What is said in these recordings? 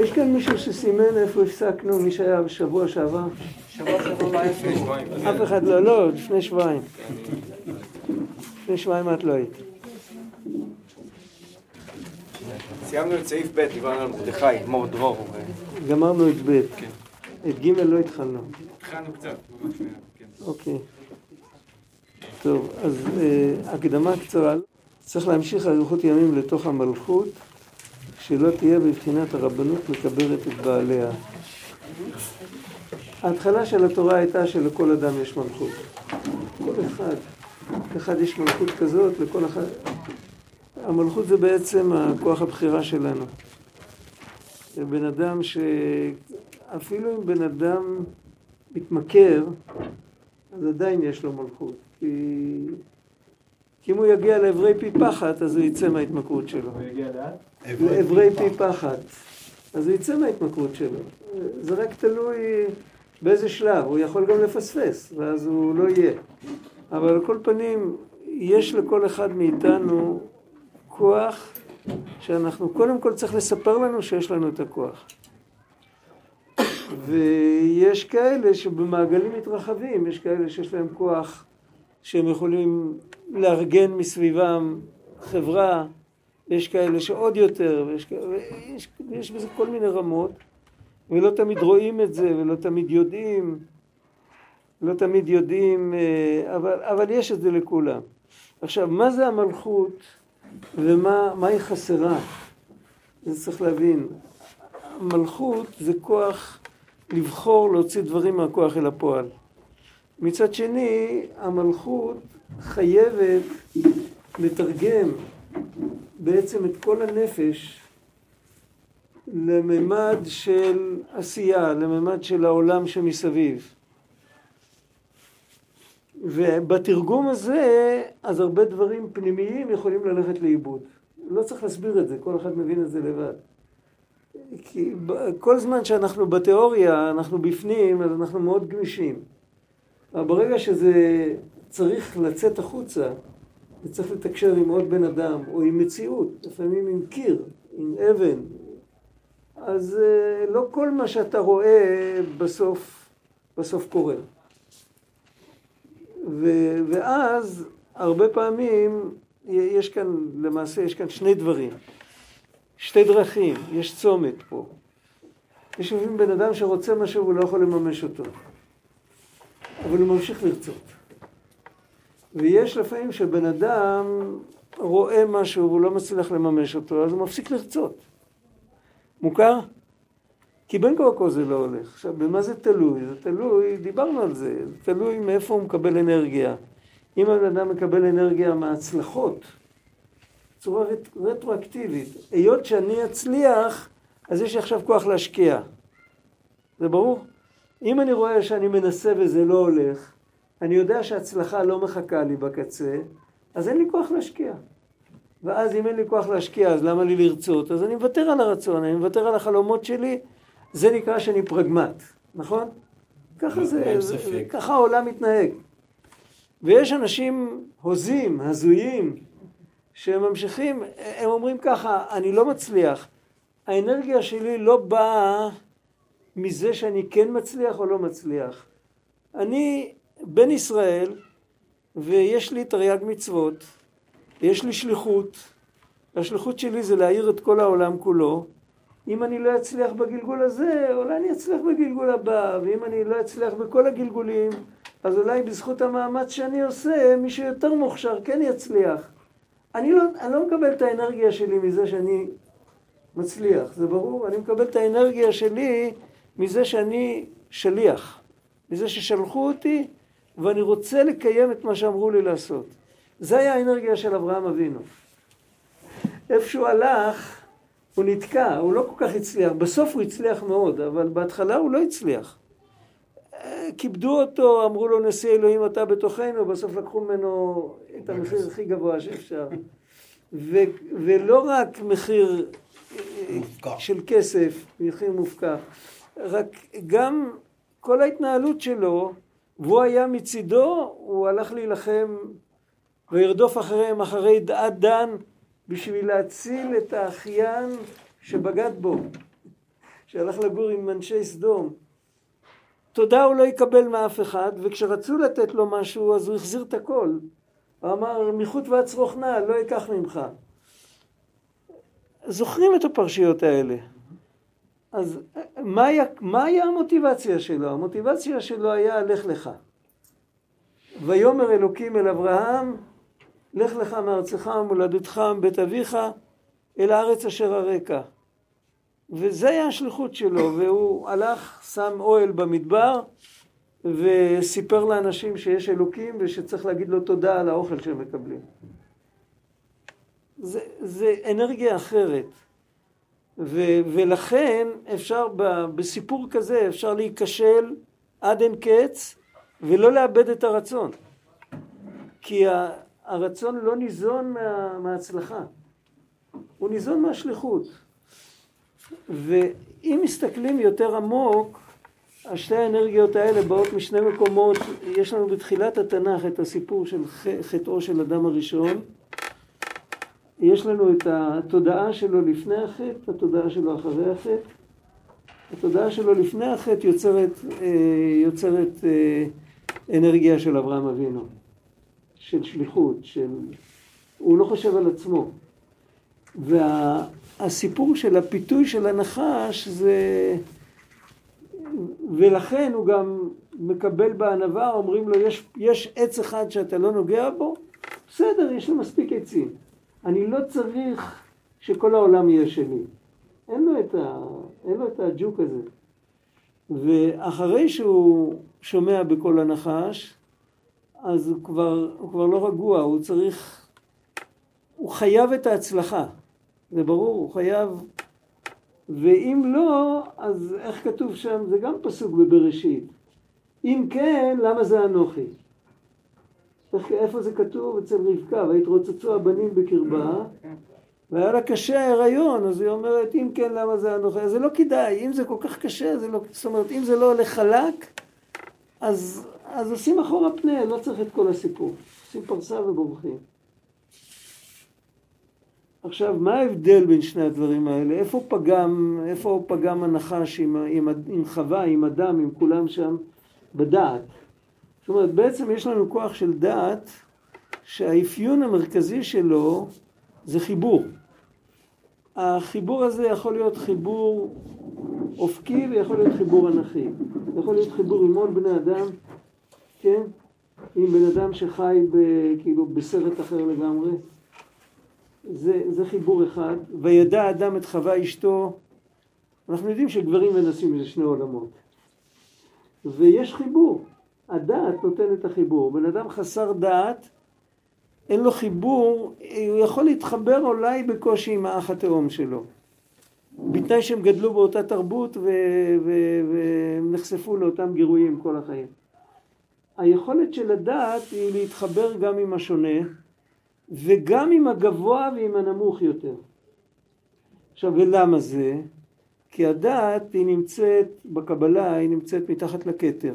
יש כאן מישהו שסימן איפה הפסקנו, מי שהיה בשבוע שעבר? שבוע שעבר לא. אף אחד לא, לא, לפני שבועיים. לפני שבועיים את לא היית. סיימנו את סעיף ב', דיברנו על מרדכי, מור דרור. גמרנו את ב'. את ג' לא התחלנו. התחלנו קצת, ממש מעט, כן. אוקיי. טוב, אז אה, הקדמה קצרה. צריך להמשיך אריכות ימים לתוך המלכות, שלא תהיה בבחינת הרבנות מקבלת את בעליה. ההתחלה של התורה הייתה שלכל אדם יש מלכות. כל אחד. לאחד יש מלכות כזאת, לכל אחד... המלכות זה בעצם הכוח הבחירה שלנו. זה בן אדם ש... אפילו אם בן אדם מתמכר, אז עדיין יש לו מלכות. כי, כי אם הוא יגיע לעברי פי פחת, אז הוא יצא מההתמכרות שלו. הוא יגיע לאן? לעברי פי פחת. אז הוא יצא מההתמכרות שלו. זה רק תלוי באיזה שלב. הוא יכול גם לפספס, ואז הוא לא יהיה. אבל על כל פנים, יש לכל אחד מאיתנו כוח שאנחנו, קודם כל צריך לספר לנו שיש לנו את הכוח. ויש כאלה שבמעגלים מתרחבים, יש כאלה שיש להם כוח שהם יכולים לארגן מסביבם חברה, יש כאלה שעוד יותר, ויש, ויש, ויש בזה כל מיני רמות, ולא תמיד רואים את זה, ולא תמיד יודעים, לא תמיד יודעים, אה, אבל, אבל יש את זה לכולם. עכשיו, מה זה המלכות ומה היא חסרה? זה צריך להבין. מלכות זה כוח לבחור להוציא דברים מהכוח אל הפועל. מצד שני, המלכות חייבת לתרגם בעצם את כל הנפש לממד של עשייה, לממד של העולם שמסביב. ובתרגום הזה, אז הרבה דברים פנימיים יכולים ללכת לאיבוד. לא צריך להסביר את זה, כל אחד מבין את זה לבד. כי כל זמן שאנחנו בתיאוריה, אנחנו בפנים, אז אנחנו מאוד גמישים. אבל ברגע שזה צריך לצאת החוצה, וצריך לתקשר עם עוד בן אדם, או עם מציאות, לפעמים עם קיר, עם אבן, אז אה, לא כל מה שאתה רואה בסוף, בסוף קורה. ו, ואז הרבה פעמים יש כאן, למעשה יש כאן שני דברים. שתי דרכים, יש צומת פה. יש לפעמים בן אדם שרוצה משהו והוא לא יכול לממש אותו, אבל הוא ממשיך לרצות. ויש לפעמים שבן אדם רואה משהו והוא לא מצליח לממש אותו, אז הוא מפסיק לרצות. מוכר? כי בין כה וכה זה לא הולך. עכשיו, במה זה תלוי? זה תלוי, דיברנו על זה, זה תלוי מאיפה הוא מקבל אנרגיה. אם הבן אדם מקבל אנרגיה מההצלחות, בצורה רטרואקטיבית. היות שאני אצליח, אז יש לי עכשיו כוח להשקיע. זה ברור? אם אני רואה שאני מנסה וזה לא הולך, אני יודע שהצלחה לא מחכה לי בקצה, אז אין לי כוח להשקיע. ואז אם אין לי כוח להשקיע, אז למה לי לרצות? אז אני מוותר על הרצון, אני מוותר על החלומות שלי, זה נקרא שאני פרגמט, נכון? ככה זה, זה ככה העולם מתנהג. ויש אנשים הוזים, הזויים, שהם ממשיכים, הם אומרים ככה, אני לא מצליח. האנרגיה שלי לא באה מזה שאני כן מצליח או לא מצליח. אני בן ישראל, ויש לי תרי"ג מצוות, יש לי שליחות, השליחות שלי זה להאיר את כל העולם כולו. אם אני לא אצליח בגלגול הזה, אולי אני אצליח בגלגול הבא, ואם אני לא אצליח בכל הגלגולים, אז אולי בזכות המאמץ שאני עושה, מישהו יותר מוכשר כן יצליח. אני לא, אני לא מקבל את האנרגיה שלי מזה שאני מצליח, זה ברור? אני מקבל את האנרגיה שלי מזה שאני שליח, מזה ששלחו אותי ואני רוצה לקיים את מה שאמרו לי לעשות. זה היה האנרגיה של אברהם אבינו. איפה שהוא הלך, הוא נתקע, הוא לא כל כך הצליח. בסוף הוא הצליח מאוד, אבל בהתחלה הוא לא הצליח. כיבדו אותו, אמרו לו נשיא אלוהים אתה בתוכנו, בסוף לקחו ממנו את המחיר הכי גבוה שאפשר. ו- ולא רק מחיר מופקע. של כסף, מחיר מופקע, רק גם כל ההתנהלות שלו, והוא היה מצידו, הוא הלך להילחם וירדוף אחריהם אחרי עד דן בשביל להציל את האחיין שבגד בו. שהלך לגור עם אנשי סדום. תודה הוא לא יקבל מאף אחד, וכשרצו לתת לו משהו אז הוא החזיר את הכל. הוא אמר, מחוט ועד צרוכנה, לא אקח ממך. זוכרים את הפרשיות האלה. אז מה היה, מה היה המוטיבציה שלו? המוטיבציה שלו היה לך לך. ויאמר אלוקים אל אברהם, לך לך מארצך ומולדתך מבית אביך אל הארץ אשר הרקע. וזה היה השליחות שלו, והוא הלך, שם אוהל במדבר, וסיפר לאנשים שיש אלוקים ושצריך להגיד לו תודה על האוכל שהם מקבלים. זה, זה אנרגיה אחרת. ו, ולכן אפשר ב, בסיפור כזה, אפשר להיכשל עד אין קץ ולא לאבד את הרצון. כי הרצון לא ניזון מה, מההצלחה, הוא ניזון מהשליחות. ואם מסתכלים יותר עמוק, השתי האנרגיות האלה באות משני מקומות, יש לנו בתחילת התנ"ך את הסיפור של חטאו של אדם הראשון, יש לנו את התודעה שלו לפני החטא, התודעה שלו אחרי החטא. התודעה שלו לפני החטא יוצרת, אה, יוצרת אה, אנרגיה של אברהם אבינו, של שליחות, של... הוא לא חושב על עצמו. והסיפור של הפיתוי של הנחש זה... ולכן הוא גם מקבל בענווה, אומרים לו, יש, יש עץ אחד שאתה לא נוגע בו, בסדר, יש לו מספיק עצים. אני לא צריך שכל העולם יהיה שלי. אין לו את, ה, אין לו את הג'וק הזה. ואחרי שהוא שומע בקול הנחש, אז הוא כבר, הוא כבר לא רגוע, הוא צריך, הוא חייב את ההצלחה, זה ברור, הוא חייב, ואם לא, אז איך כתוב שם, זה גם פסוק בבראשית, אם כן, למה זה אנוכי? איפה זה כתוב? אצל רבקה, והתרוצצו הבנים בקרבה, והיה לה קשה ההיריון, אז היא אומרת, אם כן, למה זה אנוכי? זה לא כדאי, אם זה כל כך קשה, זה לא, זאת אומרת, אם זה לא הולך חלק, אז, אז עושים אחורה פנה, לא צריך את כל הסיפור. עושים פרסה ובורחים. עכשיו, מה ההבדל בין שני הדברים האלה? איפה פגם, איפה פגם הנחש עם, עם, עם חווה, עם אדם, עם כולם שם, בדעת? אומרת, בעצם יש לנו כוח של דעת שהאפיון המרכזי שלו זה חיבור. החיבור הזה יכול להיות חיבור אופקי ויכול להיות חיבור אנכי. יכול להיות חיבור עם עוד בני אדם, כן? עם בן אדם שחי ב, כאילו בסרט אחר לגמרי. זה, זה חיבור אחד. וידע אדם את חווה אשתו. אנחנו יודעים שגברים ונשים זה שני עולמות. ויש חיבור. הדעת נותן את החיבור. בן אדם חסר דעת, אין לו חיבור, הוא יכול להתחבר אולי בקושי עם האח התאום שלו. בתנאי שהם גדלו באותה תרבות והם נחשפו לאותם גירויים כל החיים. היכולת של הדעת היא להתחבר גם עם השונה וגם עם הגבוה ועם הנמוך יותר. עכשיו, ולמה זה? כי הדעת היא נמצאת בקבלה, היא נמצאת מתחת לכתר.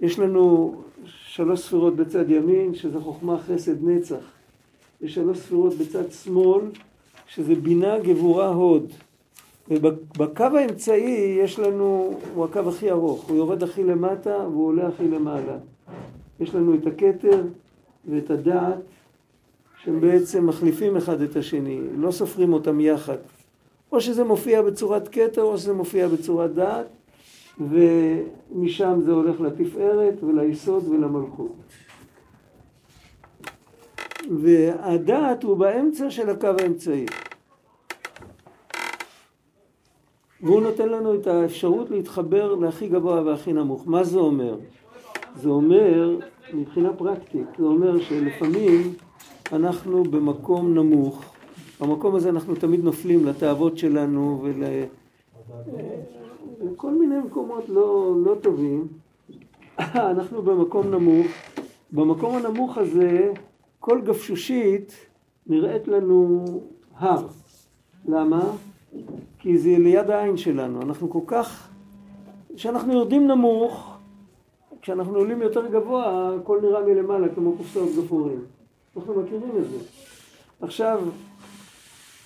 יש לנו שלוש ספירות בצד ימין, שזה חוכמה, חסד, נצח. יש שלוש ספירות בצד שמאל, שזה בינה, גבורה, הוד. ובקו האמצעי יש לנו, הוא הקו הכי ארוך, הוא יורד הכי למטה והוא עולה הכי למעלה. יש לנו את הכתר ואת הדעת, שהם בעצם מחליפים אחד את השני, לא סופרים אותם יחד. או שזה מופיע בצורת כתר או שזה מופיע בצורת דעת, ומשם זה הולך לתפארת וליסוד ולמלכות. והדעת הוא באמצע של הקו האמצעי. והוא נותן לנו את האפשרות להתחבר להכי גבוה והכי נמוך. מה זה אומר? זה אומר, מבחינה פרקטית, זה אומר שלפעמים אנחנו במקום נמוך, במקום הזה אנחנו תמיד נופלים לתאוות שלנו ול... כל מיני מקומות לא, לא טובים, אנחנו במקום נמוך, במקום הנמוך הזה כל גפשושית נראית לנו הר. למה? כי זה ליד העין שלנו, אנחנו כל כך, כשאנחנו יורדים נמוך, כשאנחנו עולים יותר גבוה, הכל נראה מלמעלה כמו קופסאות גפורים. אנחנו מכירים את זה. עכשיו,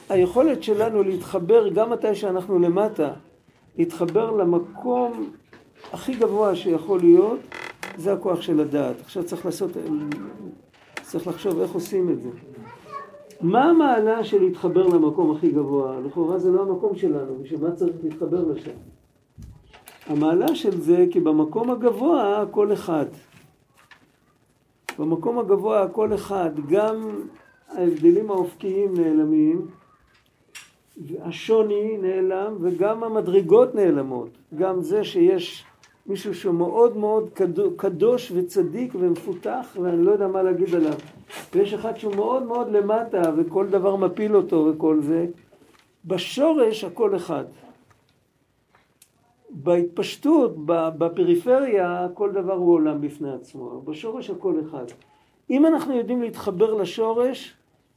היכולת שלנו להתחבר גם מתי שאנחנו למטה, להתחבר למקום הכי גבוה שיכול להיות, זה הכוח של הדעת. עכשיו צריך לעשות, צריך לחשוב איך עושים את זה. מה המעלה של להתחבר למקום הכי גבוה? לכאורה זה לא המקום שלנו, בשביל מה צריך להתחבר לשם? המעלה של זה כי במקום הגבוה הכל אחד. במקום הגבוה הכל אחד, גם ההבדלים האופקיים נעלמים, השוני נעלם וגם המדרגות נעלמות. גם זה שיש מישהו שהוא מאוד מאוד קדוש וצדיק ומפותח ואני לא יודע מה להגיד עליו. ויש אחד שהוא מאוד מאוד למטה וכל דבר מפיל אותו וכל זה. בשורש הכל אחד. בהתפשטות, בפריפריה, כל דבר הוא עולם בפני עצמו. בשורש הכל אחד. אם אנחנו יודעים להתחבר לשורש,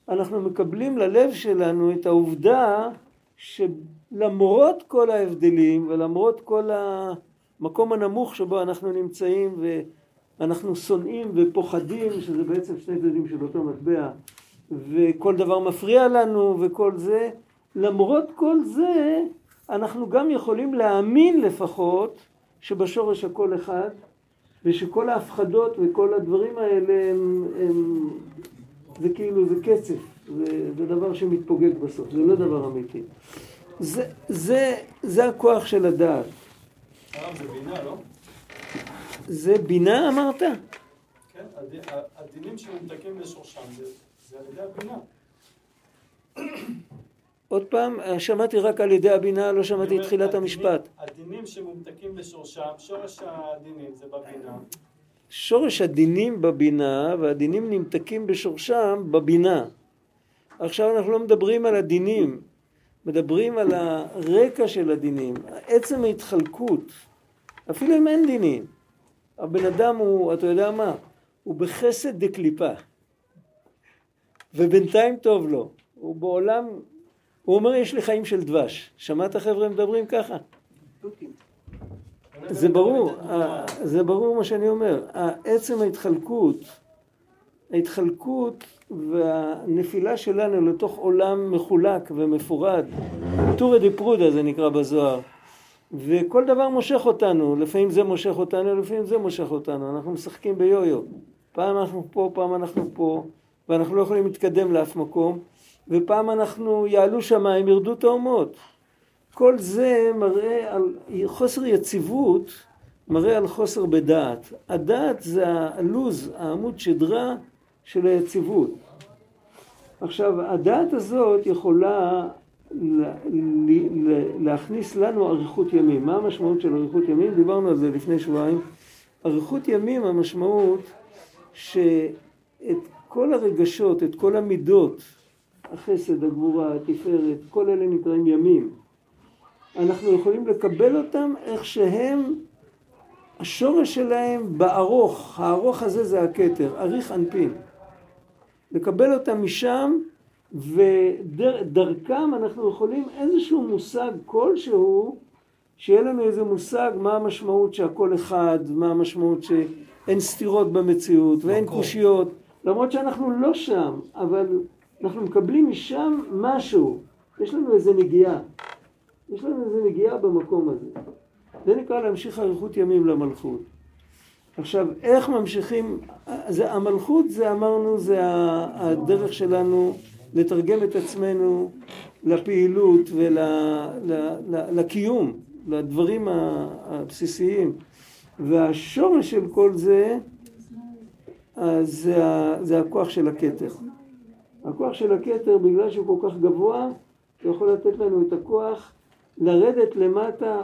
אנחנו מקבלים ללב שלנו את העובדה שלמרות כל ההבדלים ולמרות כל המקום הנמוך שבו אנחנו נמצאים ואנחנו שונאים ופוחדים, שזה בעצם שני צדדים של אותו מטבע, וכל דבר מפריע לנו וכל זה, למרות כל זה אנחנו גם יכולים להאמין לפחות שבשורש הכל אחד ושכל ההפחדות וכל הדברים האלה הם, הם זה כאילו, זה קצף, זה, זה דבר שמתפוגג בסוף, זה לא דבר אמיתי. זה, זה, זה הכוח של הדעת. זה בינה, לא? זה בינה אמרת? כן, הדינים שמומתקים לשורשם זה על ידי הבינה. עוד פעם, שמעתי רק על ידי הבינה, לא שמעתי את תחילת המשפט. הדינים שמומתקים לשורשם, שורש הדינים זה בבינה. שורש הדינים בבינה והדינים נמתקים בשורשם בבינה. עכשיו אנחנו לא מדברים על הדינים, מדברים על הרקע של הדינים, עצם ההתחלקות, אפילו אם אין דינים. הבן אדם הוא, אתה יודע מה, הוא בחסד דקליפה. ובינתיים טוב לו. הוא בעולם, הוא אומר יש לי חיים של דבש. שמעת חבר'ה מדברים ככה? זה ברור, זה ברור מה שאני אומר. עצם ההתחלקות, ההתחלקות והנפילה שלנו לתוך עולם מחולק ומפורד, טורי דה פרודה זה נקרא בזוהר, וכל דבר מושך אותנו, לפעמים זה מושך אותנו, לפעמים זה מושך אותנו, אנחנו משחקים ביו-יו. פעם אנחנו פה, פעם אנחנו פה, ואנחנו לא יכולים להתקדם לאף מקום, ופעם אנחנו יעלו שמיים, ירדו תאומות. כל זה מראה על חוסר יציבות, מראה על חוסר בדעת. הדעת זה הלוז, העמוד שדרה של היציבות. עכשיו, הדעת הזאת יכולה להכניס לנו אריכות ימים. מה המשמעות של אריכות ימים? דיברנו על זה לפני שבועיים. אריכות ימים המשמעות שאת כל הרגשות, את כל המידות, החסד, הגבורה, התפארת, כל אלה נקראים ימים. אנחנו יכולים לקבל אותם איך שהם, השורש שלהם בארוך, הארוך הזה זה הכתר, אריך אנפין. לקבל אותם משם ודרכם אנחנו יכולים איזשהו מושג כלשהו, שיהיה לנו איזה מושג מה המשמעות שהכל אחד, מה המשמעות שאין סתירות במציאות ואין קושיות, למרות שאנחנו לא שם, אבל אנחנו מקבלים משם משהו, יש לנו איזה נגיעה. יש לנו איזה נגיעה במקום הזה. זה נקרא להמשיך אריכות ימים למלכות. עכשיו, איך ממשיכים, זה, המלכות זה אמרנו, זה הדרך שלנו לתרגם את עצמנו לפעילות ולקיום, לדברים הבסיסיים. והשורש של כל זה, זה, זה הכוח של הכתר. הכוח של הכתר, בגלל שהוא כל כך גבוה, הוא יכול לתת לנו את הכוח לרדת למטה,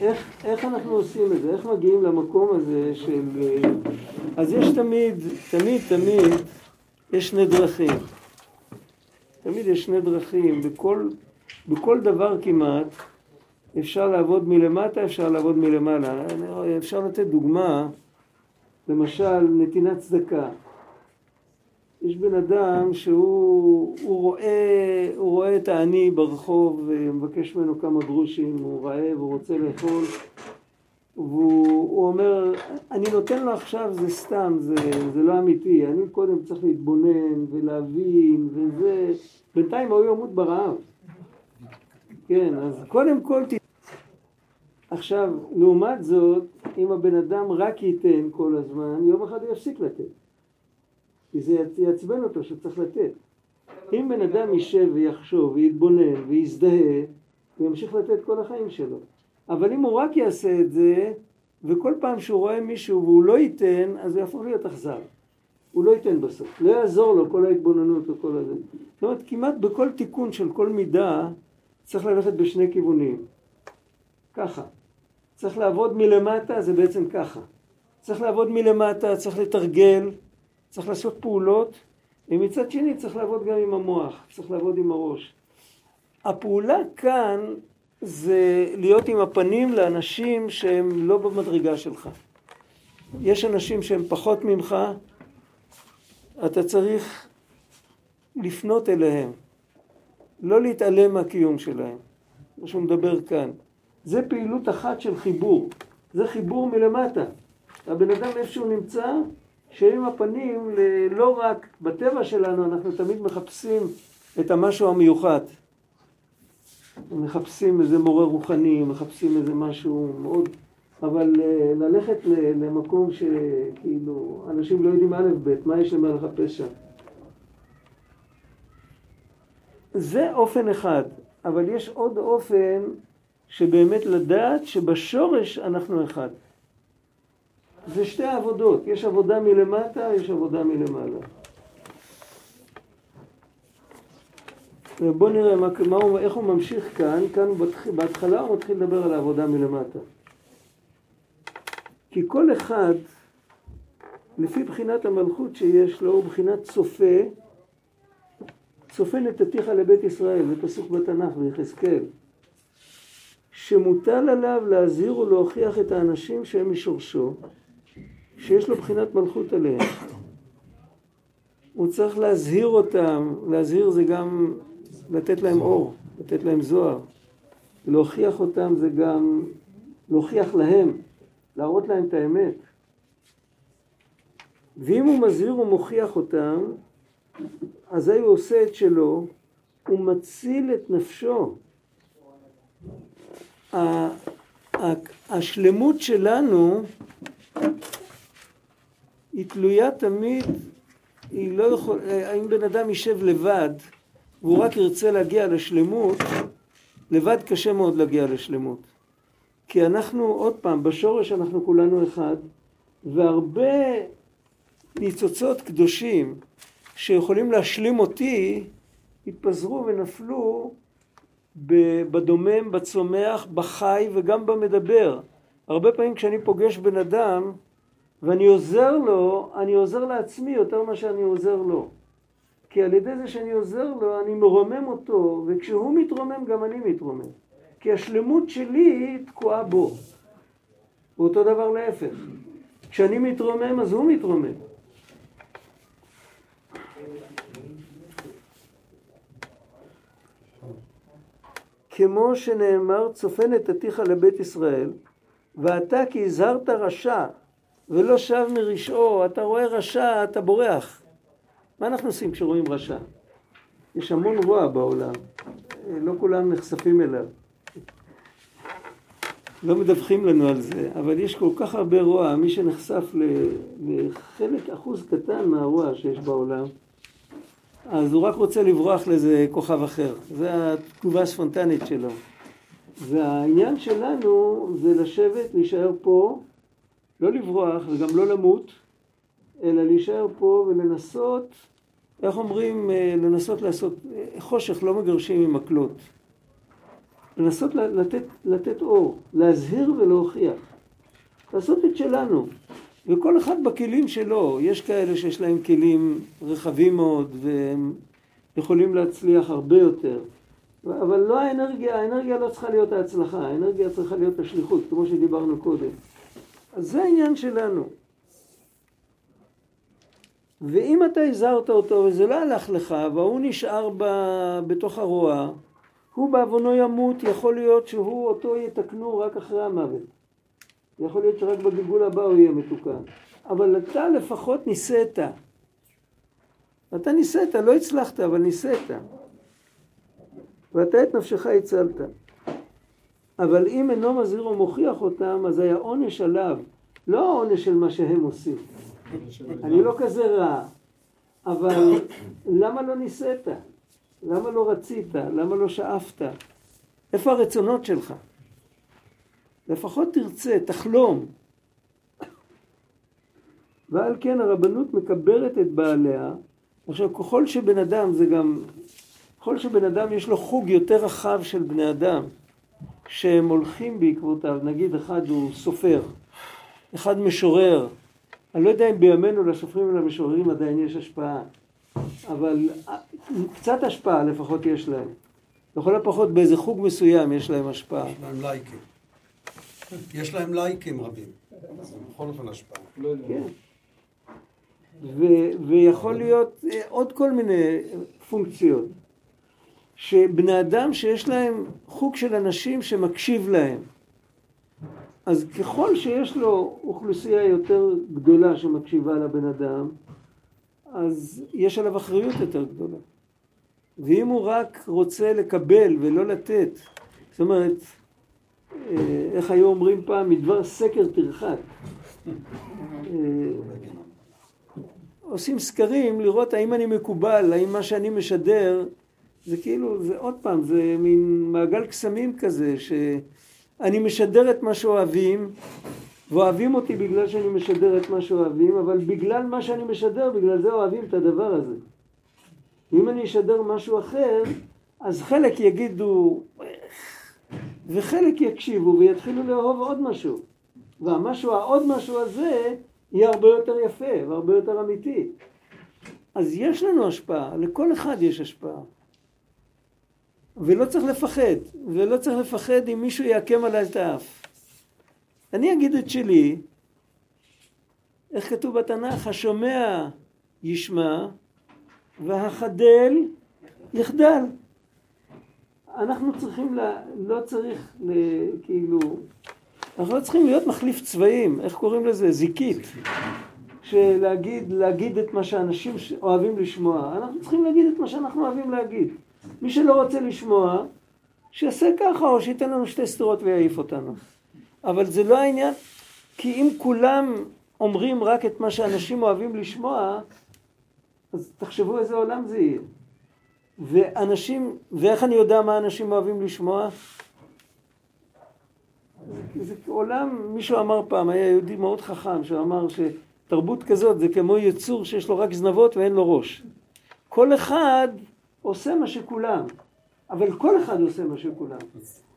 איך, איך אנחנו עושים את זה? איך מגיעים למקום הזה של... אז יש תמיד, תמיד, תמיד, יש שני דרכים. תמיד יש שני דרכים, בכל, בכל דבר כמעט אפשר לעבוד מלמטה, אפשר לעבוד מלמעלה. אפשר לתת דוגמה, למשל נתינת צדקה. יש בן אדם שהוא הוא רואה, הוא רואה את העני ברחוב ומבקש ממנו כמה גרושים, הוא רעב, הוא רוצה לאכול והוא אומר, אני נותן לו עכשיו, זה סתם, זה, זה לא אמיתי, אני קודם צריך להתבונן ולהבין וזה, בינתיים הוא ימות ברעב. כן, אז קודם כל ת... עכשיו, לעומת זאת, אם הבן אדם רק ייתן כל הזמן, יום אחד הוא יפסיק לתת. כי זה יעצבן אותו שצריך לתת. אם בן אדם יישב ויחשוב ויתבונן ויזדהה, הוא ימשיך לתת כל החיים שלו. אבל אם הוא רק יעשה את זה, וכל פעם שהוא רואה מישהו והוא לא ייתן, אז הוא יהפוך להיות אכזר. הוא לא ייתן בסוף. לא יעזור לו כל ההתבוננות וכל הזה. זאת אומרת, כמעט בכל תיקון של כל מידה צריך ללכת בשני כיוונים. ככה. צריך לעבוד מלמטה, זה בעצם ככה. צריך לעבוד מלמטה, צריך לתרגל, צריך לעשות פעולות, ומצד שני צריך לעבוד גם עם המוח, צריך לעבוד עם הראש. הפעולה כאן זה להיות עם הפנים לאנשים שהם לא במדרגה שלך. יש אנשים שהם פחות ממך, אתה צריך לפנות אליהם, לא להתעלם מהקיום שלהם, מה שהוא מדבר כאן. זה פעילות אחת של חיבור, זה חיבור מלמטה. הבן אדם איפה שהוא נמצא, שעם הפנים לא רק בטבע שלנו, אנחנו תמיד מחפשים את המשהו המיוחד. מחפשים איזה מורה רוחני, מחפשים איזה משהו מאוד... אבל אה, ללכת למקום שכאילו אנשים לא יודעים א' ב', מה יש להם לחפש שם? זה אופן אחד, אבל יש עוד אופן שבאמת לדעת שבשורש אנחנו אחד. זה שתי עבודות, יש עבודה מלמטה, יש עבודה מלמעלה. בואו נראה מה, מה הוא, איך הוא ממשיך כאן, כאן בהתחלה הוא מתחיל לדבר על העבודה מלמטה. כי כל אחד, לפי בחינת המלכות שיש לו, הוא בחינת צופה, צופה נתתיך לבית ישראל, זה פסוק בתנ"ך ביחזקאל, שמוטל עליו להזהיר ולהוכיח את האנשים שהם משורשו, שיש לו בחינת מלכות עליהם. הוא צריך להזהיר אותם, להזהיר זה גם לתת להם אור, לתת להם זוהר. להוכיח אותם זה גם להוכיח להם, להראות להם את האמת. ואם הוא מזהיר ומוכיח אותם, אזי הוא עושה את שלו, הוא מציל את נפשו. השלמות שלנו היא תלויה תמיד, היא לא יכול, אם בן אדם יישב לבד והוא רק ירצה להגיע לשלמות, לבד קשה מאוד להגיע לשלמות. כי אנחנו, עוד פעם, בשורש אנחנו כולנו אחד, והרבה ניצוצות קדושים שיכולים להשלים אותי, התפזרו ונפלו בדומם, בצומח, בחי וגם במדבר. הרבה פעמים כשאני פוגש בן אדם ואני עוזר לו, אני עוזר לעצמי יותר ממה שאני עוזר לו. כי על ידי זה שאני עוזר לו, אני מרומם אותו, וכשהוא מתרומם גם אני מתרומם. כי השלמות שלי תקועה בו. ואותו דבר להפך. כשאני מתרומם אז הוא מתרומם. כמו שנאמר, צופן את עתיך לבית ישראל, ואתה כי הזהרת רשע ולא שב מרשעו, אתה רואה רשע, אתה בורח. מה אנחנו עושים כשרואים רשע? יש המון רוע בעולם, לא כולם נחשפים אליו. לא מדווחים לנו על זה, אבל יש כל כך הרבה רוע, מי שנחשף לחלק, אחוז קטן מהרוע שיש בעולם, אז הוא רק רוצה לברוח לאיזה כוכב אחר. זה התגובה הספונטנית שלו. והעניין שלנו זה לשבת, להישאר פה, לא לברוח וגם לא למות, אלא להישאר פה ולנסות, איך אומרים, אה, לנסות לעשות, אה, חושך לא מגרשים עם מקלות. לנסות לתת, לתת אור, להזהיר ולהוכיח. לעשות את שלנו. וכל אחד בכלים שלו, יש כאלה שיש להם כלים רחבים מאוד והם יכולים להצליח הרבה יותר. אבל לא האנרגיה, האנרגיה לא צריכה להיות ההצלחה, האנרגיה צריכה להיות השליחות, כמו שדיברנו קודם. אז זה העניין שלנו. ואם אתה הזהרת אותו וזה לא הלך לך והוא נשאר ב, בתוך הרוע, הוא בעוונו ימות, יכול להיות שהוא אותו יתקנו רק אחרי המוות. יכול להיות שרק בגלגול הבא הוא יהיה מתוקן. אבל אתה לפחות ניסית. אתה ניסית, לא הצלחת, אבל ניסית. ואתה את נפשך הצלת. אבל אם אינו מזהיר או מוכיח אותם, אז היה עונש עליו, לא העונש של מה שהם עושים. אני לא כזה רע, אבל למה לא ניסית? למה לא רצית? למה לא שאפת? איפה הרצונות שלך? לפחות תרצה, תחלום. ועל כן הרבנות מקברת את בעליה. עכשיו, ככל שבן אדם זה גם, ככל שבן אדם יש לו חוג יותר רחב של בני אדם, שהם הולכים בעקבותיו, נגיד אחד הוא סופר, אחד משורר, אני לא יודע אם בימינו לסופרים ולמשוררים עדיין יש השפעה, אבל קצת השפעה לפחות יש להם. לכל הפחות באיזה חוג מסוים יש להם השפעה. יש להם לייקים. יש להם לייקים רבים. זה בכל אופן השפעה. כן. ו- ויכול להיות אה, עוד כל מיני פונקציות. שבני אדם שיש להם חוג של אנשים שמקשיב להם. אז ככל שיש לו אוכלוסייה יותר גדולה שמקשיבה לבן אדם, אז יש עליו אחריות יותר גדולה. ואם הוא רק רוצה לקבל ולא לתת, זאת אומרת, אה, איך היו אומרים פעם, מדבר סקר תרחק. אה, עושים סקרים לראות האם אני מקובל, האם מה שאני משדר, זה כאילו, זה עוד פעם, זה מין מעגל קסמים כזה, שאני משדר את מה שאוהבים, ואוהבים אותי בגלל שאני משדר את מה שאוהבים, אבל בגלל מה שאני משדר, בגלל זה אוהבים את הדבר הזה. אם אני אשדר משהו אחר, אז חלק יגידו, וחלק יקשיבו ויתחילו לאהוב עוד משהו. והמשהו, העוד משהו הזה, יהיה הרבה יותר יפה והרבה יותר אמיתי. אז יש לנו השפעה, לכל אחד יש השפעה. ולא צריך לפחד, ולא צריך לפחד אם מישהו יעקם עליי את האף. אני אגיד את שלי, איך כתוב בתנ"ך, השומע ישמע והחדל יחדל. אנחנו צריכים, ל... לא צריך, ל... כאילו, אנחנו לא צריכים להיות מחליף צבעים, איך קוראים לזה? זיקית. שלהגיד, להגיד את מה שאנשים אוהבים לשמוע. אנחנו צריכים להגיד את מה שאנחנו אוהבים להגיד. מי שלא רוצה לשמוע, שיעשה ככה, או שייתן לנו שתי סתירות ויעיף אותנו. אבל זה לא העניין, כי אם כולם אומרים רק את מה שאנשים אוהבים לשמוע, אז תחשבו איזה עולם זה יהיה. ואנשים, ואיך אני יודע מה אנשים אוהבים לשמוע? זה עולם, מישהו אמר פעם, היה יהודי מאוד חכם, שאמר שתרבות כזאת זה כמו יצור שיש לו רק זנבות ואין לו ראש. כל אחד עושה מה שכולם, אבל כל אחד עושה מה שכולם.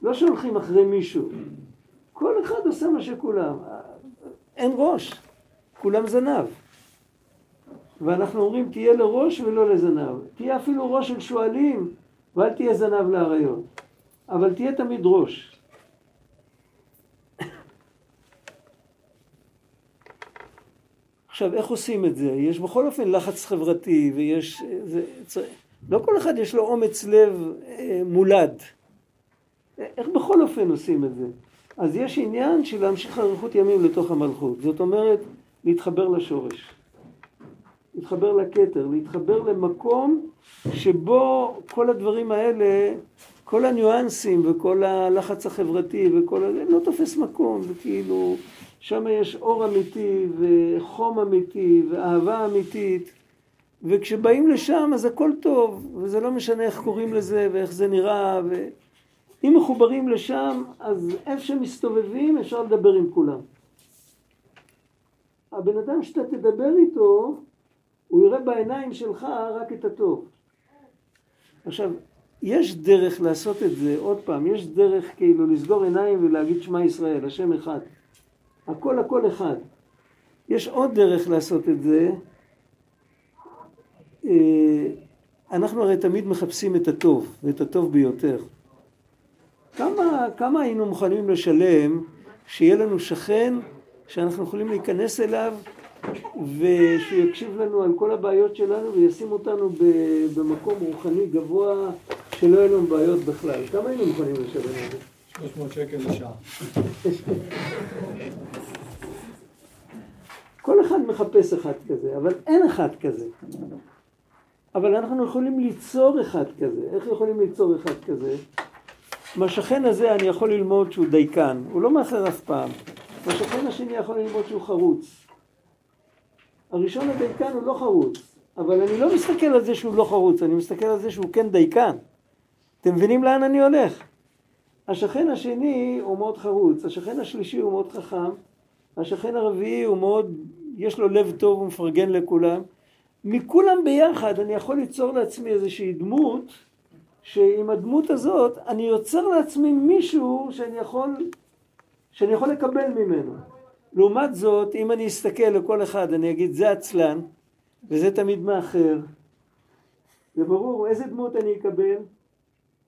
לא שהולכים אחרי מישהו. כל אחד עושה מה שכולם. אין ראש, כולם זנב. ואנחנו אומרים תהיה לראש ולא לזנב. תהיה אפילו ראש של שועלים ואל תהיה זנב לאריות. אבל תהיה תמיד ראש. עכשיו, איך עושים את זה? יש בכל אופן לחץ חברתי ויש... זה, זה, לא כל אחד יש לו אומץ לב אה, מולד. איך בכל אופן עושים את זה? אז יש עניין של להמשיך אריכות ימים לתוך המלכות. זאת אומרת, להתחבר לשורש. להתחבר לכתר, להתחבר למקום שבו כל הדברים האלה, כל הניואנסים וכל הלחץ החברתי וכל הזה, לא תופס מקום, וכאילו שם יש אור אמיתי וחום אמיתי ואהבה אמיתית וכשבאים לשם אז הכל טוב וזה לא משנה איך קוראים לזה ואיך זה נראה ואם מחוברים לשם אז איפה שמסתובבים אפשר לדבר עם כולם. הבן אדם שאתה תדבר איתו הוא יראה בעיניים שלך רק את הטוב. עכשיו, יש דרך לעשות את זה, עוד פעם, יש דרך כאילו לסגור עיניים ולהגיד שמע ישראל, השם אחד. הכל הכל אחד. יש עוד דרך לעשות את זה. אה, אנחנו הרי תמיד מחפשים את הטוב, ואת הטוב ביותר. כמה, כמה היינו מוכנים לשלם שיהיה לנו שכן שאנחנו יכולים להיכנס אליו ושהוא יקשיב לנו על כל הבעיות שלנו וישים אותנו במקום רוחני גבוה שלא יהיו לנו בעיות בכלל. כמה היינו מוכנים לשלם על זה? 300 שקל לשעה. כל אחד מחפש אחד כזה, אבל אין אחד כזה. אבל אנחנו יכולים ליצור אחד כזה. איך יכולים ליצור אחד כזה? מהשכן הזה אני יכול ללמוד שהוא דייקן, הוא לא מאחר אף פעם. מהשכן השני יכול ללמוד שהוא חרוץ. הראשון הדייקן הוא לא חרוץ, אבל אני לא מסתכל על זה שהוא לא חרוץ, אני מסתכל על זה שהוא כן דייקן. אתם מבינים לאן אני הולך? השכן השני הוא מאוד חרוץ, השכן השלישי הוא מאוד חכם, השכן הרביעי הוא מאוד, יש לו לב טוב, הוא מפרגן לכולם. מכולם ביחד אני יכול ליצור לעצמי איזושהי דמות, שעם הדמות הזאת אני יוצר לעצמי מישהו שאני יכול, שאני יכול לקבל ממנו. לעומת זאת, אם אני אסתכל לכל אחד, אני אגיד זה עצלן, וזה תמיד מאחר. זה ברור, איזה דמות אני אקבל?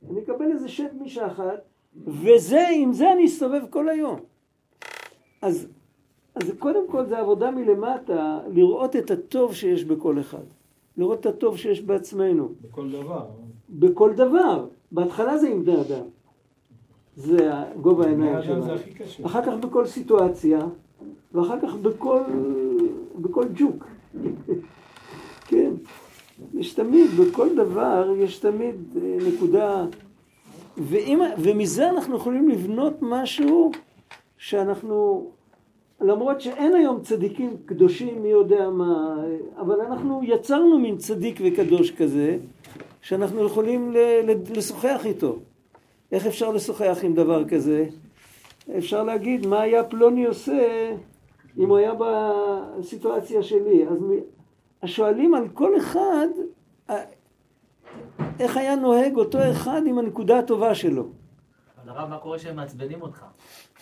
אני אקבל איזה שט משחת, וזה, עם זה אני אסתובב כל היום. אז, אז קודם כל זה עבודה מלמטה, לראות את הטוב שיש בכל אחד. לראות את הטוב שיש בעצמנו. בכל דבר. בכל דבר. בהתחלה זה עם בני אדם. זה גובה העיניים אדם זה שלנו. הכי קשה. אחר כך בכל סיטואציה, ואחר כך בכל, בכל ג'וק. כן. יש תמיד, בכל דבר יש תמיד אה, נקודה, ואם, ומזה אנחנו יכולים לבנות משהו שאנחנו, למרות שאין היום צדיקים קדושים, מי יודע מה, אבל אנחנו יצרנו מין צדיק וקדוש כזה, שאנחנו יכולים לשוחח איתו. איך אפשר לשוחח עם דבר כזה? אפשר להגיד מה היה פלוני עושה אם הוא היה בסיטואציה שלי. אז שואלים על כל אחד אה, איך היה נוהג אותו אחד עם הנקודה הטובה שלו. אבל הרב, מה קורה שהם מעצבנים אותך?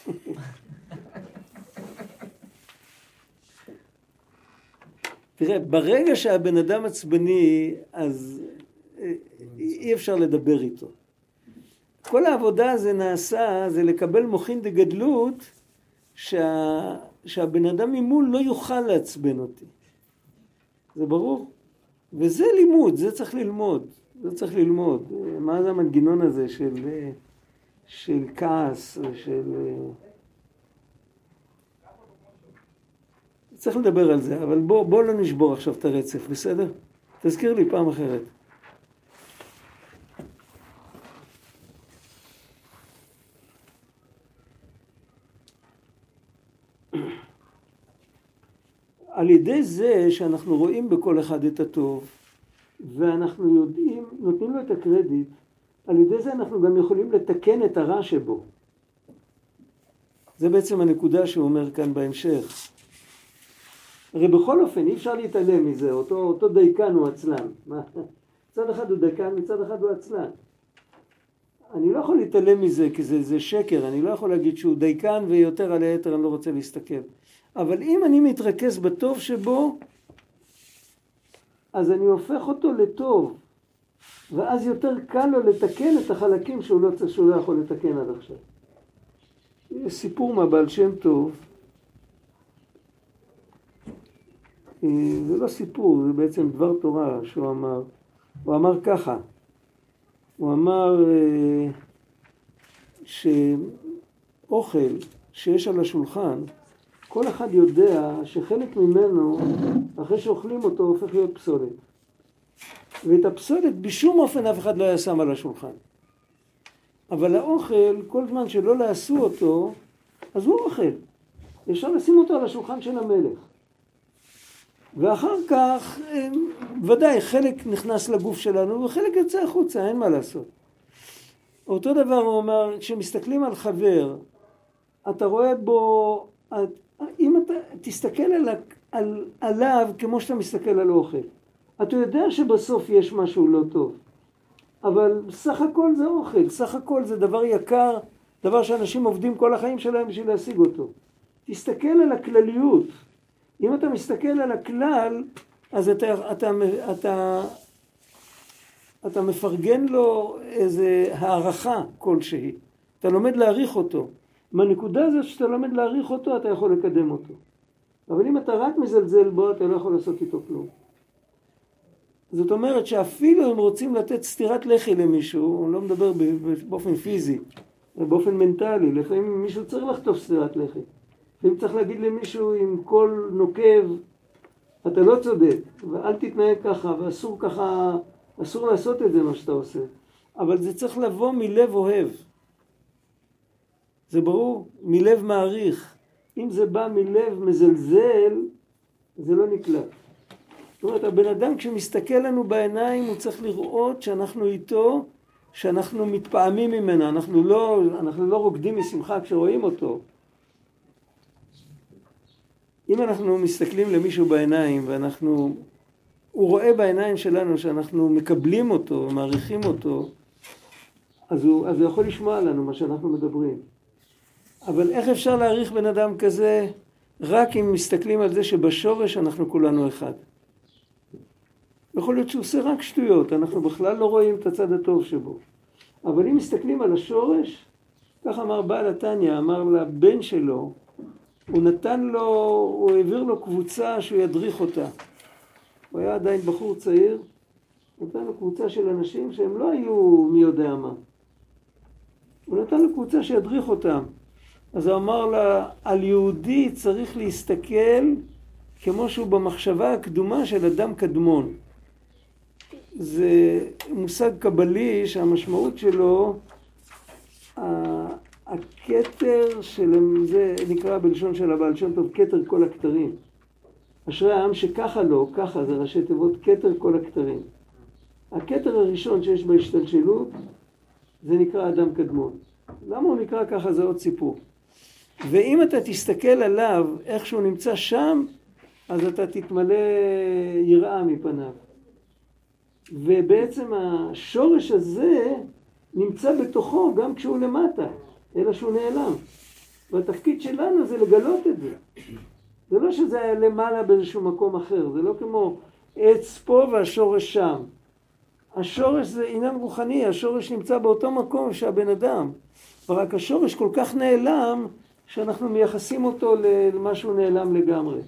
תראה, ברגע שהבן אדם עצבני, אז אה, אי אפשר לדבר איתו. כל העבודה הזה נעשה, זה לקבל מוחין דגדלות, שה, שהבן אדם ממול לא יוכל לעצבן אותי. זה ברור? וזה לימוד, זה צריך ללמוד. זה צריך ללמוד. מה זה המנגנון הזה של, אה, של כעס, של... צריך לדבר על זה, אבל בוא, בוא לא נשבור עכשיו את הרצף, בסדר? תזכיר לי פעם אחרת. על ידי זה שאנחנו רואים בכל אחד את הטוב, ואנחנו יודעים, נותנים לו את הקרדיט, על ידי זה אנחנו גם יכולים לתקן את הרע שבו. זה בעצם הנקודה שהוא אומר כאן בהמשך. הרי בכל אופן אי אפשר להתעלם מזה, אותו, אותו דייקן הוא עצלן. מצד אחד הוא דייקן, מצד אחד הוא עצלן. אני לא יכול להתעלם מזה כי זה, זה שקר, אני לא יכול להגיד שהוא דייקן ויותר על היתר אני לא רוצה להסתכל. אבל אם אני מתרכז בטוב שבו, אז אני הופך אותו לטוב, ואז יותר קל לו לתקן את החלקים שהוא לא, שהוא לא יכול לתקן עד עכשיו. סיפור מהבעל שם טוב, אה, זה לא סיפור, זה בעצם דבר תורה שהוא אמר. הוא אמר ככה, הוא אמר אה, שאוכל שיש על השולחן, כל אחד יודע שחלק ממנו, אחרי שאוכלים אותו, הופך להיות פסולת. ואת הפסולת בשום אופן אף אחד לא היה שם על השולחן. אבל האוכל, כל זמן שלא לעשו אותו, אז הוא אוכל. אפשר לשים אותו על השולחן של המלך. ואחר כך, ודאי, חלק נכנס לגוף שלנו וחלק יוצא החוצה, אין מה לעשות. אותו דבר הוא אומר, כשמסתכלים על חבר, אתה רואה בו, אם אתה תסתכל על, על, עליו כמו שאתה מסתכל על אוכל, אתה יודע שבסוף יש משהו לא טוב, אבל סך הכל זה אוכל, סך הכל זה דבר יקר, דבר שאנשים עובדים כל החיים שלהם בשביל להשיג אותו. תסתכל על הכלליות. אם אתה מסתכל על הכלל, אז אתה, אתה, אתה, אתה מפרגן לו איזה הערכה כלשהי. אתה לומד להעריך אותו. מהנקודה הזאת שאתה לומד להעריך אותו, אתה יכול לקדם אותו. אבל אם אתה רק מזלזל בו, אתה לא יכול לעשות איתו כלום. זאת אומרת שאפילו אם רוצים לתת סטירת לחי למישהו, הוא לא מדבר באופן פיזי, אלא באופן מנטלי, לפעמים מישהו צריך לחטוף סטירת לחי. לפעמים צריך להגיד למישהו עם קול נוקב, אתה לא צודק, ואל תתנהג ככה, ואסור ככה, אסור לעשות את זה מה שאתה עושה. אבל זה צריך לבוא מלב אוהב. זה ברור, מלב מעריך. אם זה בא מלב מזלזל, זה לא נקלט. זאת אומרת, הבן אדם כשמסתכל לנו בעיניים, הוא צריך לראות שאנחנו איתו, שאנחנו מתפעמים ממנו, אנחנו לא, אנחנו לא רוקדים משמחה כשרואים אותו. אם אנחנו מסתכלים למישהו בעיניים ואנחנו, הוא רואה בעיניים שלנו שאנחנו מקבלים אותו, מעריכים אותו, אז הוא, אז הוא יכול לשמוע לנו מה שאנחנו מדברים. אבל איך אפשר להעריך בן אדם כזה רק אם מסתכלים על זה שבשורש אנחנו כולנו אחד. יכול להיות שהוא עושה רק שטויות, אנחנו בכלל לא רואים את הצד הטוב שבו. אבל אם מסתכלים על השורש, כך אמר בעל התניא, אמר לבן שלו, הוא נתן לו, הוא העביר לו קבוצה שהוא ידריך אותה. הוא היה עדיין בחור צעיר, נתן לו קבוצה של אנשים שהם לא היו מי יודע מה. הוא נתן לו קבוצה שידריך אותם. אז הוא אמר לה, על יהודי צריך להסתכל כמו שהוא במחשבה הקדומה של אדם קדמון. זה מושג קבלי שהמשמעות שלו, הכתר של, זה נקרא בלשון של הבעל שם טוב, כתר כל הכתרים. אשרי העם שככה לו, ככה זה ראשי תיבות כתר כל הכתרים. הכתר הראשון שיש בהשתלשלות זה נקרא אדם קדמון. למה הוא נקרא ככה זה עוד סיפור. ואם אתה תסתכל עליו, איך שהוא נמצא שם, אז אתה תתמלא יראה מפניו. ובעצם השורש הזה נמצא בתוכו גם כשהוא למטה, אלא שהוא נעלם. והתפקיד שלנו זה לגלות את זה. זה לא שזה היה למעלה באיזשהו מקום אחר, זה לא כמו עץ פה והשורש שם. השורש זה עניין רוחני, השורש נמצא באותו מקום שהבן אדם. ורק השורש כל כך נעלם, שאנחנו מייחסים אותו למשהו נעלם לגמרי.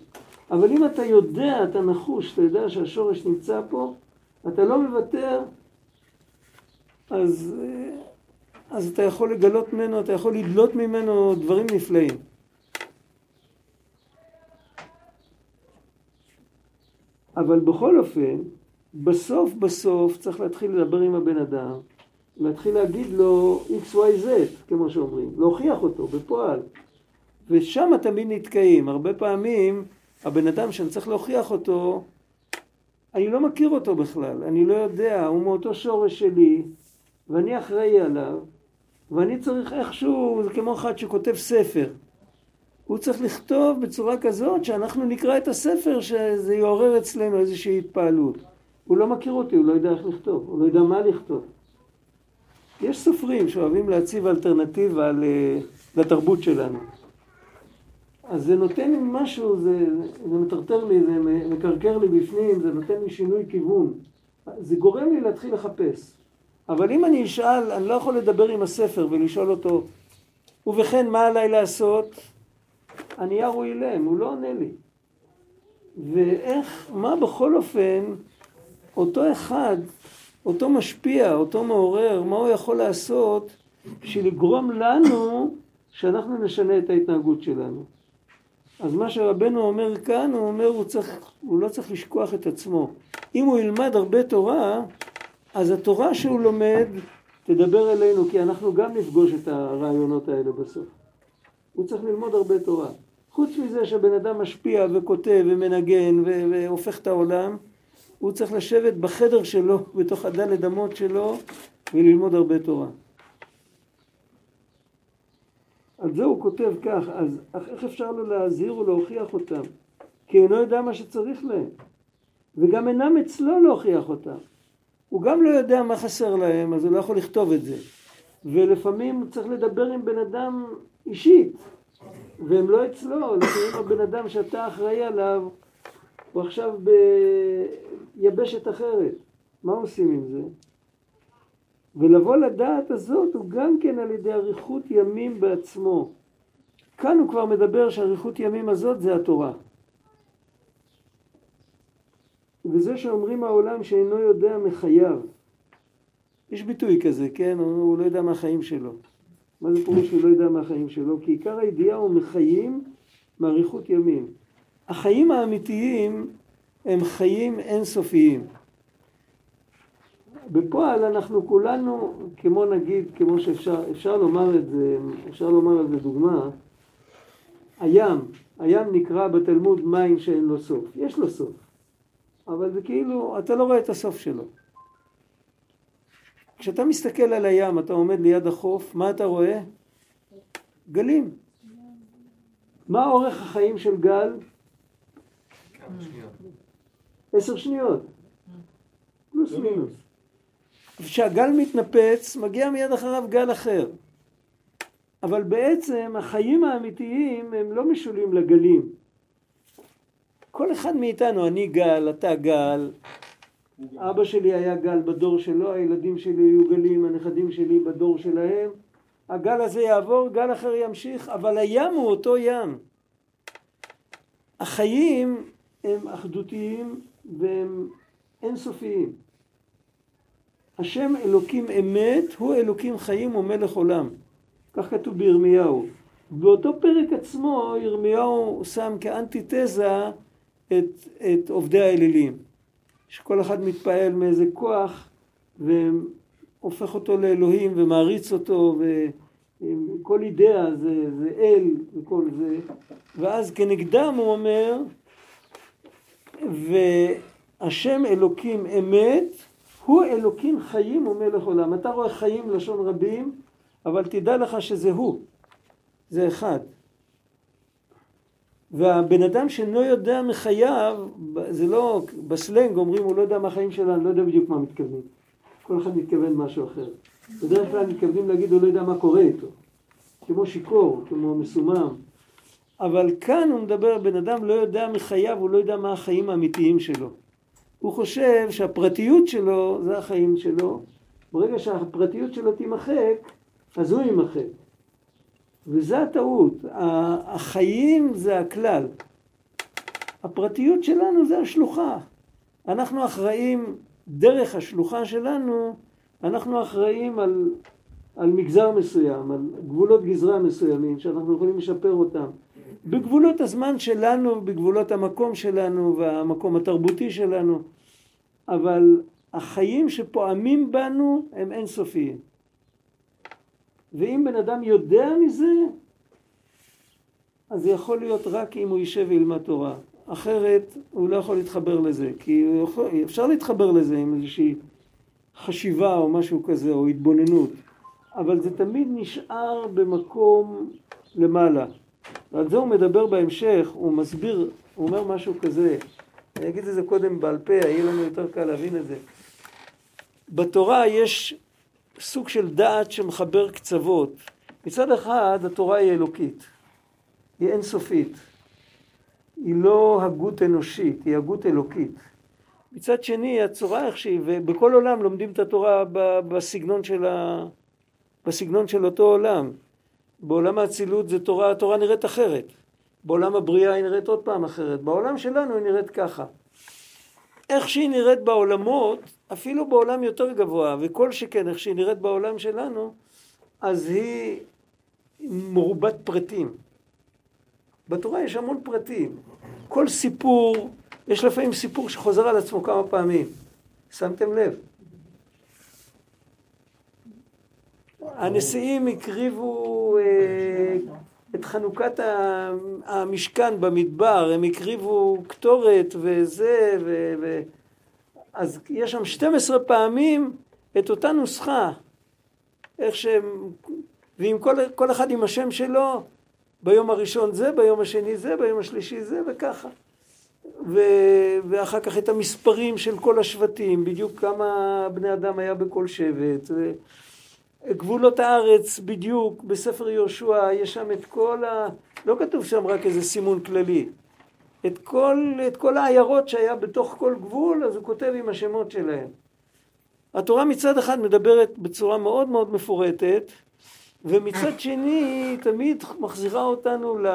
אבל אם אתה יודע, אתה נחוש, אתה יודע שהשורש נמצא פה, אתה לא מוותר, אז, אז אתה יכול לגלות ממנו, אתה יכול לדלות ממנו דברים נפלאים. אבל בכל אופן, בסוף בסוף צריך להתחיל לדבר עם הבן אדם, להתחיל להגיד לו XYZ, כמו שאומרים, להוכיח אותו בפועל. ושם תמיד נתקעים. הרבה פעמים הבן אדם שאני צריך להוכיח אותו, אני לא מכיר אותו בכלל, אני לא יודע, הוא מאותו שורש שלי, ואני אחראי עליו, ואני צריך איכשהו, זה כמו אחד שכותב ספר. הוא צריך לכתוב בצורה כזאת שאנחנו נקרא את הספר, שזה יעורר אצלנו איזושהי התפעלות. הוא לא מכיר אותי, הוא לא יודע איך לכתוב, הוא לא יודע מה לכתוב. יש סופרים שאוהבים להציב אלטרנטיבה לתרבות שלנו. אז זה נותן לי משהו, זה, זה מטרטר לי, זה מקרקר לי בפנים, זה נותן לי שינוי כיוון. זה גורם לי להתחיל לחפש. אבל אם אני אשאל, אני לא יכול לדבר עם הספר ולשאול אותו, ובכן, מה עליי לעשות? הנייר הוא אילם, הוא לא עונה לי. ואיך, מה בכל אופן, אותו אחד, אותו משפיע, אותו מעורר, מה הוא יכול לעשות בשביל לגרום לנו שאנחנו נשנה את ההתנהגות שלנו. אז מה שרבנו אומר כאן, הוא אומר, הוא, צריך, הוא לא צריך לשכוח את עצמו. אם הוא ילמד הרבה תורה, אז התורה שהוא לומד תדבר אלינו, כי אנחנו גם נפגוש את הרעיונות האלה בסוף. הוא צריך ללמוד הרבה תורה. חוץ מזה שהבן אדם משפיע וכותב ומנגן והופך את העולם, הוא צריך לשבת בחדר שלו, בתוך הדלת אמות שלו, וללמוד הרבה תורה. על זה הוא כותב כך, אז איך אפשר לו להזהיר ולהוכיח אותם? כי אינו יודע מה שצריך להם, וגם אינם אצלו להוכיח אותם. הוא גם לא יודע מה חסר להם, אז הוא לא יכול לכתוב את זה. ולפעמים צריך לדבר עם בן אדם אישית, והם לא אצלו, לפעמים הבן אדם שאתה אחראי עליו, הוא עכשיו ביבשת אחרת. מה עושים עם זה? ולבוא לדעת הזאת הוא גם כן על ידי אריכות ימים בעצמו. כאן הוא כבר מדבר שאריכות ימים הזאת זה התורה. וזה שאומרים העולם שאינו יודע מחייו. יש ביטוי כזה, כן? הוא לא יודע מהחיים שלו. מה זה פירוש שהוא לא יודע מהחיים שלו? כי עיקר הידיעה הוא מחיים מאריכות ימים. החיים האמיתיים הם חיים אינסופיים. בפועל אנחנו כולנו, כמו נגיד, כמו שאפשר אפשר לומר את זה, אפשר לומר על זה דוגמה, הים, הים נקרא בתלמוד מים שאין לו סוף. יש לו סוף, אבל זה כאילו, אתה לא רואה את הסוף שלו. כשאתה מסתכל על הים, אתה עומד ליד החוף, מה אתה רואה? גלים. מה אורך החיים של גל? עשר שניות. פלוס מינוס. כשהגל מתנפץ, מגיע מיד אחריו גל אחר. אבל בעצם החיים האמיתיים הם לא משולים לגלים. כל אחד מאיתנו, אני גל, אתה גל, אבא שלי היה גל בדור שלו, הילדים שלי היו גלים, הנכדים שלי בדור שלהם. הגל הזה יעבור, גל אחר ימשיך, אבל הים הוא אותו ים. החיים הם אחדותיים והם אינסופיים. השם אלוקים אמת הוא אלוקים חיים ומלך עולם. כך כתוב בירמיהו. באותו פרק עצמו ירמיהו שם כאנטיתזה את, את עובדי האלילים. שכל אחד מתפעל מאיזה כוח והופך אותו לאלוהים ומעריץ אותו וכל אידאה זה, זה אל וכל זה ואז כנגדם הוא אומר והשם אלוקים אמת הוא אלוקים חיים ומלך עולם. אתה רואה חיים לשון רבים אבל תדע לך שזה הוא, זה אחד. והבן אדם שאינו יודע מחייו, זה לא, בסלנג אומרים הוא לא יודע מה החיים שלנו, לא יודע בדיוק מה מתכוונים. כל אחד מתכוון משהו אחר. בדרך כלל מתכוונים להגיד הוא לא יודע מה קורה איתו. כמו שיכור, כמו מסומם. אבל כאן הוא מדבר, בן אדם לא יודע מחייו, הוא לא יודע מה החיים האמיתיים שלו. הוא חושב שהפרטיות שלו זה החיים שלו. ברגע שהפרטיות שלו תימחק, אז הוא יימחק. וזה הטעות. החיים זה הכלל. הפרטיות שלנו זה השלוחה. אנחנו אחראים, דרך השלוחה שלנו, אנחנו אחראים על, על מגזר מסוים, על גבולות גזרה מסוימים, שאנחנו יכולים לשפר אותם. בגבולות הזמן שלנו, בגבולות המקום שלנו והמקום התרבותי שלנו, אבל החיים שפועמים בנו הם אינסופיים. ואם בן אדם יודע מזה, אז זה יכול להיות רק אם הוא יישב וילמד תורה. אחרת הוא לא יכול להתחבר לזה, כי יכול, אפשר להתחבר לזה עם איזושהי חשיבה או משהו כזה, או התבוננות, אבל זה תמיד נשאר במקום למעלה. ועל זה הוא מדבר בהמשך, הוא מסביר, הוא אומר משהו כזה, אני אגיד את זה קודם בעל פה, יהיה לנו יותר קל להבין את זה. בתורה יש סוג של דעת שמחבר קצוות. מצד אחד התורה היא אלוקית, היא אינסופית, היא לא הגות אנושית, היא הגות אלוקית. מצד שני הצורה איך שהיא, ובכל עולם לומדים את התורה בסגנון של, ה... בסגנון של אותו עולם. בעולם האצילות זה תורה, התורה נראית אחרת. בעולם הבריאה היא נראית עוד פעם אחרת. בעולם שלנו היא נראית ככה. איך שהיא נראית בעולמות, אפילו בעולם יותר גבוה, וכל שכן איך שהיא נראית בעולם שלנו, אז היא מרובת פרטים. בתורה יש המון פרטים. כל סיפור, יש לפעמים סיפור שחוזר על עצמו כמה פעמים. שמתם לב? הנשיאים הקריבו אה, את חנוכת המשכן במדבר, הם הקריבו קטורת וזה, ו, ו... אז יש שם 12 פעמים את אותה נוסחה, איך שהם, ועם כל, כל אחד עם השם שלו, ביום הראשון זה, ביום השני זה, ביום השלישי זה, וככה. ו, ואחר כך את המספרים של כל השבטים, בדיוק כמה בני אדם היה בכל שבט. ו... גבולות הארץ בדיוק, בספר יהושע יש שם את כל ה... לא כתוב שם רק איזה סימון כללי. את כל, את כל העיירות שהיה בתוך כל גבול, אז הוא כותב עם השמות שלהם. התורה מצד אחד מדברת בצורה מאוד מאוד מפורטת, ומצד שני היא תמיד מחזירה אותנו ל...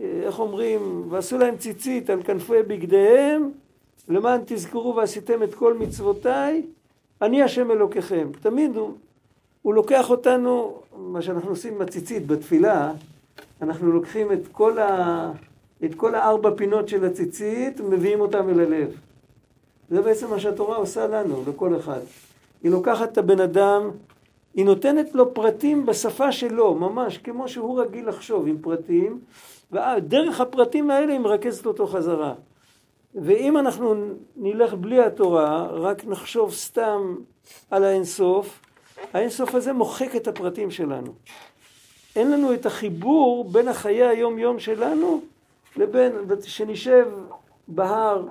איך אומרים? ועשו להם ציצית על כנפי בגדיהם, למען תזכרו ועשיתם את כל מצוותיי. אני השם אלוקיכם. תמיד הוא, הוא לוקח אותנו, מה שאנחנו עושים עם הציצית בתפילה, אנחנו לוקחים את כל, ה, את כל הארבע פינות של הציצית, ומביאים אותם אל הלב. זה בעצם מה שהתורה עושה לנו, לכל אחד. היא לוקחת את הבן אדם, היא נותנת לו פרטים בשפה שלו, ממש כמו שהוא רגיל לחשוב, עם פרטים, ודרך הפרטים האלה היא מרכזת אותו חזרה. ואם אנחנו נלך בלי התורה, רק נחשוב סתם על האינסוף, האינסוף הזה מוחק את הפרטים שלנו. אין לנו את החיבור בין החיי היום יום שלנו לבין, שנשב בהר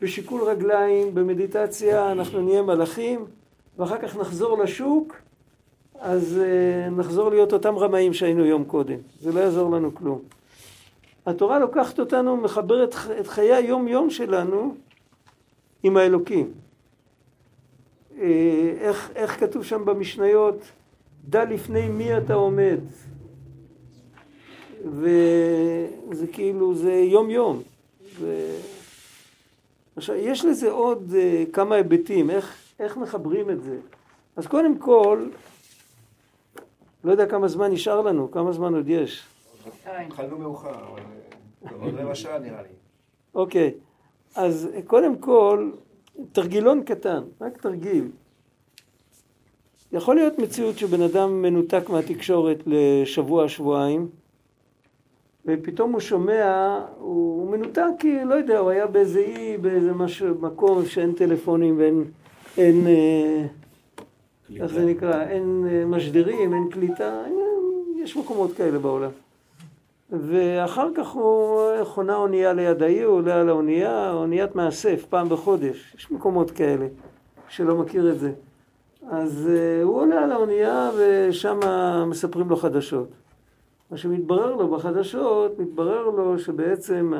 בשיקול רגליים, במדיטציה, אנחנו נהיה מלאכים ואחר כך נחזור לשוק, אז uh, נחזור להיות אותם רמאים שהיינו יום קודם. זה לא יעזור לנו כלום. התורה לוקחת אותנו, מחברת את חיי היום יום שלנו עם האלוקים. אה, איך, איך כתוב שם במשניות, דע לפני מי אתה עומד. וזה כאילו, זה יום יום. ו... עכשיו, יש לזה עוד uh, כמה היבטים, איך, איך מחברים את זה. אז קודם כל, לא יודע כמה זמן נשאר לנו, כמה זמן עוד יש. התחלנו מאוחר, אבל עוד רבע שעה נראה לי. אוקיי, אז קודם כל, תרגילון קטן, רק תרגיל. יכול להיות מציאות שבן אדם מנותק מהתקשורת לשבוע, שבועיים, ופתאום הוא שומע, הוא, הוא מנותק כי, לא יודע, הוא היה באיזה אי, באיזה משהו, מקום שאין טלפונים ואין, אין, אה, איך זה נקרא, אין אה, משדרים, אין קליטה, אין, יש מקומות כאלה בעולם. ואחר כך הוא חונה אונייה ליד העיר, הוא עולה על האונייה, אוניית מאסף, פעם בחודש, יש מקומות כאלה, שלא מכיר את זה. אז uh, הוא עולה על האונייה ושם מספרים לו חדשות. מה שמתברר לו בחדשות, מתברר לו שבעצם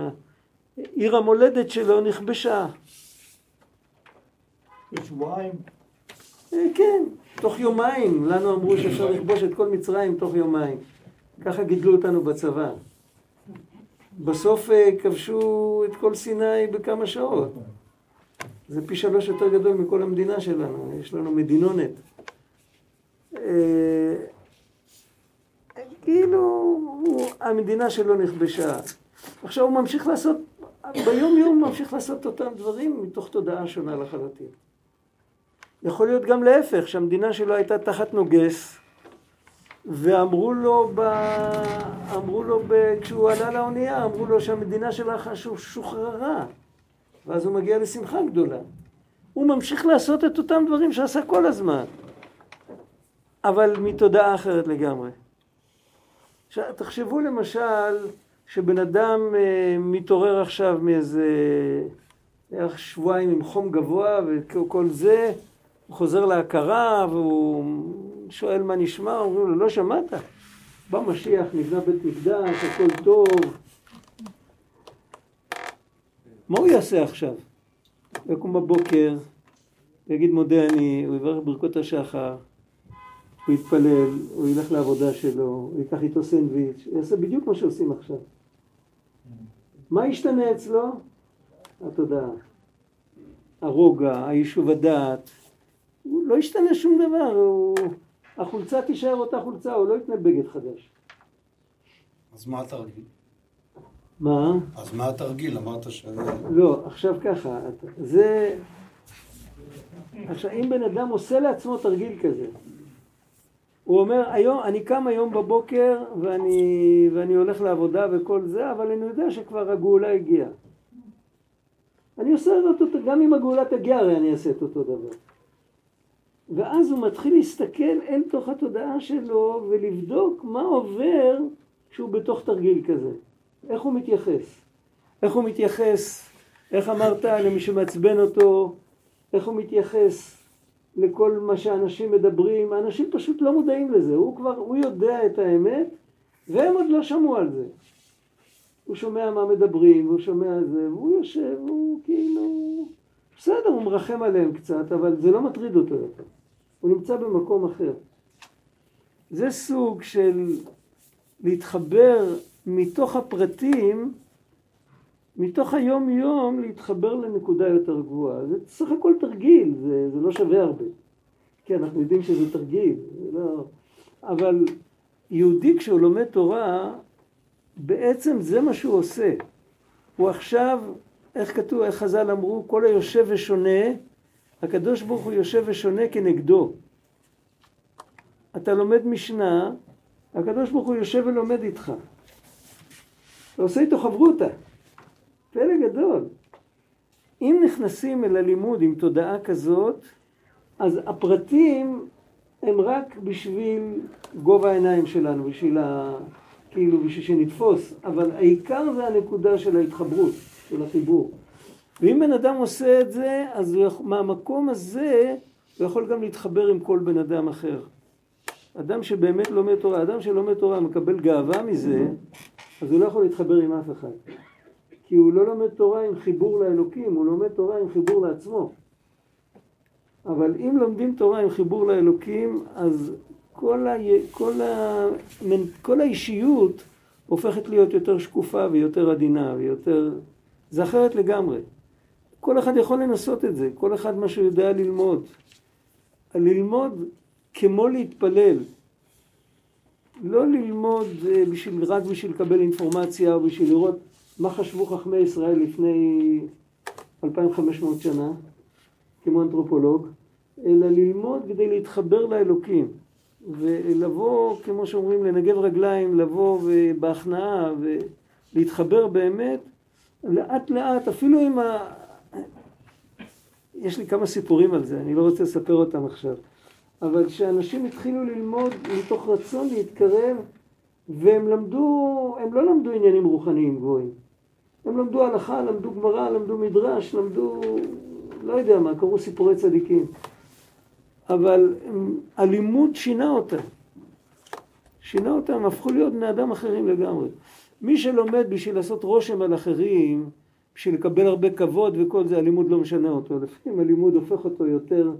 עיר המולדת שלו נכבשה. בשבועיים? אה, כן, תוך יומיים. לנו אמרו שאפשר לכבוש את כל מצרים תוך יומיים. ככה גידלו אותנו בצבא. בסוף אה, כבשו את כל סיני בכמה שעות. זה פי שלוש יותר גדול מכל המדינה שלנו, יש לנו מדינונת. אה, כאילו, המדינה שלו נכבשה. עכשיו הוא ממשיך לעשות, ביום יום הוא ממשיך לעשות אותם דברים מתוך תודעה שונה לחלוטין. יכול להיות גם להפך, שהמדינה שלו הייתה תחת נוגס, ואמרו לו, ב... אמרו לו ב... כשהוא עלה לאונייה, אמרו לו שהמדינה שלך שוחררה. ואז הוא מגיע לשמחה גדולה. הוא ממשיך לעשות את אותם דברים שעשה כל הזמן, אבל מתודעה אחרת לגמרי. עכשיו, תחשבו למשל שבן אדם אה, מתעורר עכשיו מאיזה בערך שבועיים עם חום גבוה וכל זה, הוא חוזר להכרה והוא שואל מה נשמע, אומרים לו, לא שמעת? בא משיח, נבנה בית מקדש, הכל טוב. מה הוא יעשה עכשיו? הוא יקום בבוקר, יגיד מודה אני, הוא יברך ברכות השחר, הוא יתפלל, הוא ילך לעבודה שלו, הוא ייקח איתו סנדוויץ', הוא יעשה בדיוק מה שעושים עכשיו. מה ישתנה אצלו? התודעה, הרוגע, היישוב הדעת. הוא לא ישתנה שום דבר, הוא... החולצה תישאר אותה חולצה, הוא לא יקנה בגד חדש. אז מה התרגיל? מה? אז מה התרגיל? אמרת ש... לא, עכשיו ככה, זה... עכשיו, אם בן אדם עושה לעצמו תרגיל כזה, הוא אומר, היום, אני קם היום בבוקר ואני, ואני הולך לעבודה וכל זה, אבל אני יודע שכבר הגאולה הגיעה. אני עושה אותו, גם אם הגאולה תגיע, הרי אני אעשה את אותו דבר. ואז הוא מתחיל להסתכל אל תוך התודעה שלו ולבדוק מה עובר כשהוא בתוך תרגיל כזה. איך הוא מתייחס? איך הוא מתייחס, איך אמרת, למי שמעצבן אותו, איך הוא מתייחס לכל מה שאנשים מדברים, האנשים פשוט לא מודעים לזה, הוא כבר, הוא יודע את האמת והם עוד לא שמעו על זה. הוא שומע מה מדברים, והוא שומע זה, והוא יושב, הוא כאילו... בסדר, הוא מרחם עליהם קצת, אבל זה לא מטריד אותו יותר. הוא נמצא במקום אחר. זה סוג של להתחבר מתוך הפרטים, מתוך היום יום להתחבר לנקודה יותר גבוהה. זה סך הכל תרגיל, זה, זה לא שווה הרבה. כן, אנחנו יודעים שזה תרגיל, לא... אבל יהודי כשהוא לומד תורה, בעצם זה מה שהוא עושה. הוא עכשיו, איך כתוב, איך חז"ל אמרו, כל היושב ושונה, הקדוש ברוך הוא יושב ושונה כנגדו. אתה לומד משנה, הקדוש ברוך הוא יושב ולומד איתך. אתה עושה איתו חברותה. פלא גדול. אם נכנסים אל הלימוד עם תודעה כזאת, אז הפרטים הם רק בשביל גובה העיניים שלנו, בשביל ה... כאילו בשביל שנתפוס, אבל העיקר זה הנקודה של ההתחברות, של החיבור. ואם בן אדם עושה את זה, אז הוא, מהמקום הזה הוא יכול גם להתחבר עם כל בן אדם אחר. אדם שבאמת לומד תורה, אדם שלומד תורה מקבל גאווה מזה, אז הוא לא יכול להתחבר עם אף אחד. כי הוא לא לומד תורה עם חיבור לאלוקים, הוא לומד תורה עם חיבור לעצמו. אבל אם לומדים תורה עם חיבור לאלוקים, אז כל, ה... כל, ה... כל האישיות הופכת להיות יותר שקופה ויותר עדינה ויותר... זה אחרת לגמרי. כל אחד יכול לנסות את זה, כל אחד מה שהוא יודע ללמוד. ללמוד כמו להתפלל. לא ללמוד אה, בשביל, רק בשביל לקבל אינפורמציה או בשביל לראות מה חשבו חכמי ישראל לפני 2500 שנה, כמו אנתרופולוג, אלא ללמוד כדי להתחבר לאלוקים. ולבוא, כמו שאומרים, לנגב רגליים, לבוא בהכנעה ולהתחבר באמת, לאט לאט, אפילו עם ה... יש לי כמה סיפורים על זה, אני לא רוצה לספר אותם עכשיו. אבל שאנשים התחילו ללמוד מתוך רצון להתקרב, והם למדו, הם לא למדו עניינים רוחניים גבוהים. הם למדו הלכה, למדו גמרא, למדו מדרש, למדו, לא יודע מה, קראו סיפורי צדיקים. אבל הלימוד שינה אותם. שינה אותם, הפכו להיות בני אדם אחרים לגמרי. מי שלומד בשביל לעשות רושם על אחרים, בשביל לקבל הרבה כבוד וכל זה, הלימוד לא משנה אותו. לפעמים הלימוד הופך אותו יותר,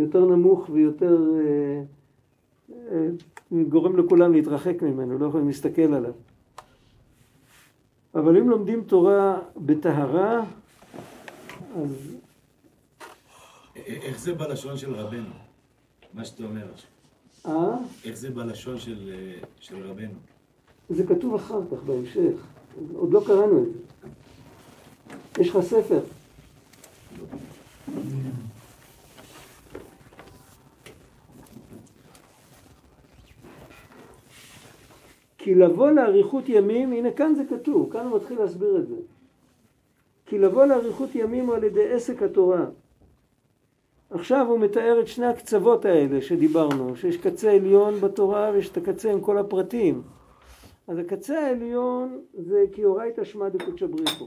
יותר נמוך ויותר... אה, אה, גורם לכולם להתרחק ממנו, לא יכולים להסתכל עליו. אבל אם לומדים תורה בטהרה, אז... איך זה בלשון של רבנו? מה שאתה אומר עכשיו. אה? איך זה בלשון של, אה, של רבנו? זה כתוב אחר כך, בהמשך. עוד לא קראנו את זה. יש לך ספר. כי לבוא לאריכות ימים, הנה כאן זה כתוב, כאן הוא מתחיל להסביר את זה. כי לבוא לאריכות ימים הוא על ידי עסק התורה. עכשיו הוא מתאר את שני הקצוות האלה שדיברנו, שיש קצה עליון בתורה ויש את הקצה עם כל הפרטים. אז הקצה העליון זה כי אורייתא שמע דקודשא בריחו.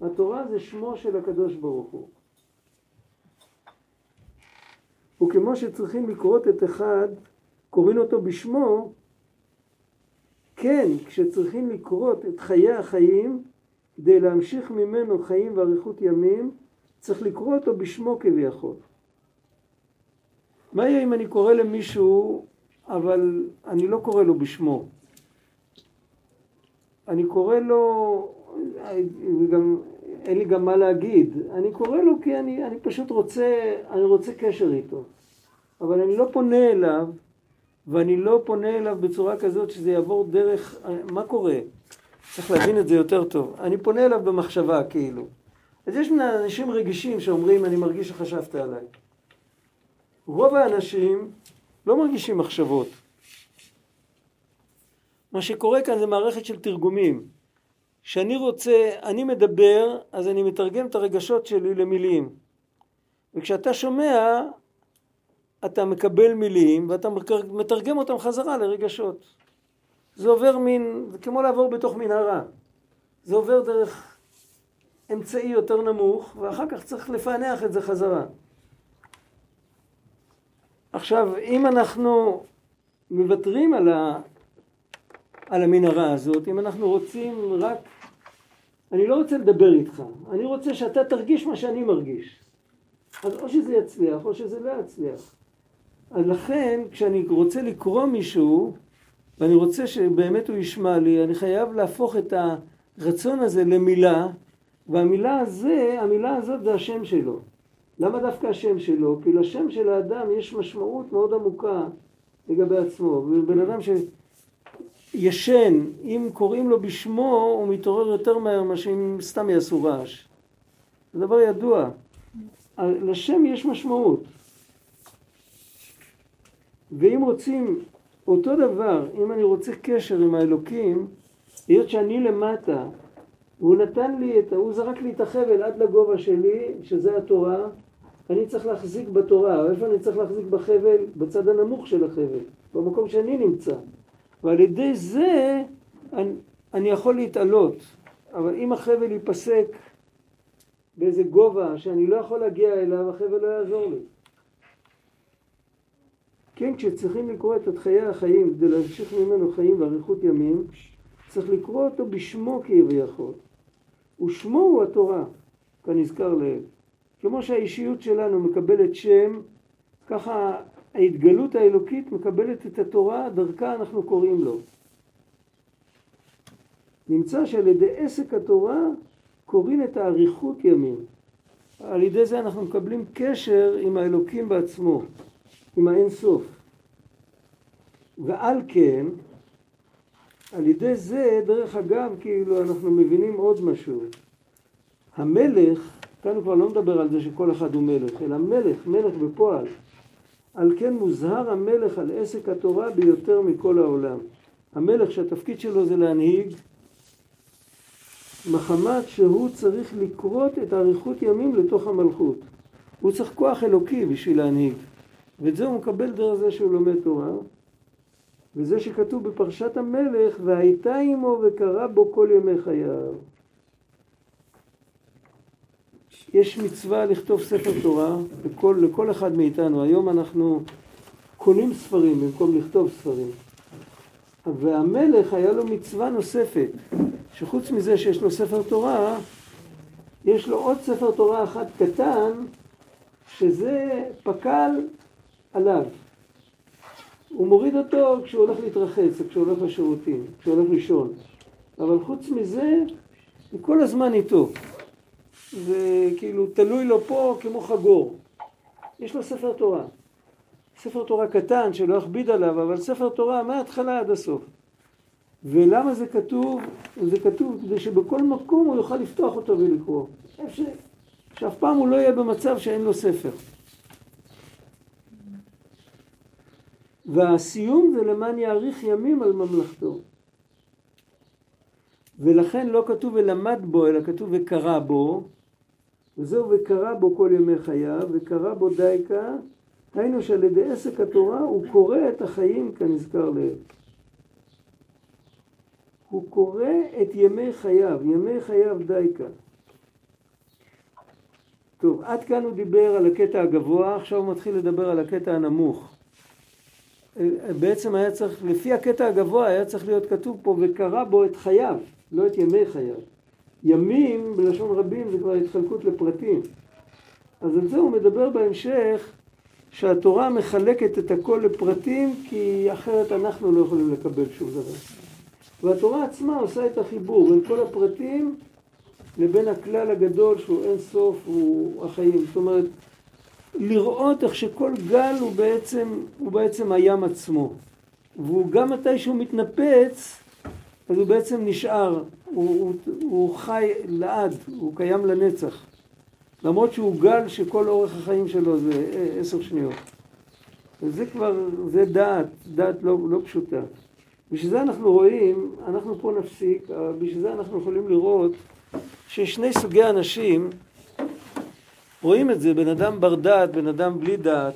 התורה זה שמו של הקדוש ברוך הוא. וכמו שצריכים לקרות את אחד, קוראים אותו בשמו, כן, כשצריכים לקרות את חיי החיים, כדי להמשיך ממנו חיים ואריכות ימים, צריך לקרוא אותו בשמו כביכול. מה יהיה אם אני קורא למישהו, אבל אני לא קורא לו בשמו? אני קורא לו, וגם אין לי גם מה להגיד, אני קורא לו כי אני, אני פשוט רוצה, אני רוצה קשר איתו, אבל אני לא פונה אליו, ואני לא פונה אליו בצורה כזאת שזה יעבור דרך, מה קורה? צריך להבין את זה יותר טוב. אני פונה אליו במחשבה כאילו. אז יש אנשים רגישים שאומרים, אני מרגיש שחשבת עליי. רוב האנשים לא מרגישים מחשבות. מה שקורה כאן זה מערכת של תרגומים. כשאני רוצה, אני מדבר, אז אני מתרגם את הרגשות שלי למילים. וכשאתה שומע, אתה מקבל מילים ואתה מתרגם אותם חזרה לרגשות. זה עובר מין, זה כמו לעבור בתוך מנהרה. זה עובר דרך אמצעי יותר נמוך, ואחר כך צריך לפענח את זה חזרה. עכשיו, אם אנחנו מוותרים על, ה... על המנהרה הזאת, אם אנחנו רוצים רק... אני לא רוצה לדבר איתך, אני רוצה שאתה תרגיש מה שאני מרגיש. אז או שזה יצליח או שזה לא יצליח. אז לכן, כשאני רוצה לקרוא מישהו, ואני רוצה שבאמת הוא ישמע לי, אני חייב להפוך את הרצון הזה למילה, והמילה הזה, המילה הזאת זה השם שלו. למה דווקא השם שלו? כי לשם של האדם יש משמעות מאוד עמוקה לגבי עצמו. ובן אדם ישן, אם קוראים לו בשמו, הוא מתעורר יותר מהר מאשר אם סתם יעשו רעש. זה דבר ידוע. לשם יש משמעות. ואם רוצים אותו דבר, אם אני רוצה קשר עם האלוקים, היות שאני למטה, והוא נתן לי את, הוא זרק לי את החבל עד לגובה שלי, שזה התורה, אני צריך להחזיק בתורה. איפה אני צריך להחזיק בחבל? בצד הנמוך של החבל, במקום שאני נמצא. ועל ידי זה אני, אני יכול להתעלות. אבל אם החבל ייפסק באיזה גובה שאני לא יכול להגיע אליו, החבל לא יעזור לי. כן, כשצריכים לקרוא את חיי החיים כדי להמשיך ממנו חיים ואריכות ימים, צריך לקרוא אותו בשמו כביכול. ושמו הוא התורה, כנזכר לעיל. כמו שהאישיות שלנו מקבלת שם, ככה ההתגלות האלוקית מקבלת את התורה, דרכה אנחנו קוראים לו. נמצא שעל ידי עסק התורה קוראים את האריכות ימים. על ידי זה אנחנו מקבלים קשר עם האלוקים בעצמו, עם האין סוף. ועל כן, על ידי זה, דרך אגב, כאילו אנחנו מבינים עוד משהו. המלך, כאן הוא כבר לא מדבר על זה שכל אחד הוא מלך, אלא מלך, מלך בפועל. על כן מוזהר המלך על עסק התורה ביותר מכל העולם. המלך שהתפקיד שלו זה להנהיג, מחמת שהוא צריך לכרות את אריכות ימים לתוך המלכות. הוא צריך כוח אלוקי בשביל להנהיג. ואת זה הוא מקבל דרך זה שהוא לומד תורה. וזה שכתוב בפרשת המלך, והייתה עמו וקרא בו כל ימי חייו. יש מצווה לכתוב ספר תורה לכל, לכל אחד מאיתנו. היום אנחנו קונים ספרים במקום לכתוב ספרים. והמלך היה לו מצווה נוספת, שחוץ מזה שיש לו ספר תורה, יש לו עוד ספר תורה אחד קטן, שזה פק"ל עליו. הוא מוריד אותו כשהוא הולך להתרחץ, או כשהוא הולך לשירותים, כשהוא הולך לישון. אבל חוץ מזה, הוא כל הזמן איתו. וכאילו תלוי לו פה כמו חגור. יש לו ספר תורה. ספר תורה קטן שלא יכביד עליו, אבל ספר תורה מההתחלה עד הסוף. ולמה זה כתוב? זה כתוב כדי שבכל מקום הוא יוכל לפתוח אותו ולקרוא. ש... שאף פעם הוא לא יהיה במצב שאין לו ספר. והסיום זה למען יאריך ימים על ממלכתו. ולכן לא כתוב ולמד בו, אלא כתוב וקרא בו, וזהו וקרא בו כל ימי חייו, וקרא בו דייקה, היינו שעל ידי עסק התורה הוא קורא את החיים כנזכר לעיל. הוא קורא את ימי חייו, ימי חייו דייקה. טוב, עד כאן הוא דיבר על הקטע הגבוה, עכשיו הוא מתחיל לדבר על הקטע הנמוך. בעצם היה צריך, לפי הקטע הגבוה היה צריך להיות כתוב פה וקרא בו את חייו, לא את ימי חייו. ימים בלשון רבים זה כבר התחלקות לפרטים. אז על זה הוא מדבר בהמשך שהתורה מחלקת את הכל לפרטים כי אחרת אנחנו לא יכולים לקבל שום דבר. והתורה עצמה עושה את החיבור בין כל הפרטים לבין הכלל הגדול שהוא אין סוף, הוא החיים. זאת אומרת, לראות איך שכל גל הוא בעצם, הוא בעצם הים עצמו. והוא גם מתי שהוא מתנפץ, אז הוא בעצם נשאר, הוא, הוא, הוא חי לעד, הוא קיים לנצח. למרות שהוא גל שכל אורך החיים שלו זה עשר שניות. וזה כבר, זה דעת, דעת לא, לא פשוטה. בשביל זה אנחנו רואים, אנחנו פה נפסיק, בשביל זה אנחנו יכולים לראות שיש שני סוגי אנשים, רואים את זה, בן אדם בר דעת, בן אדם בלי דעת.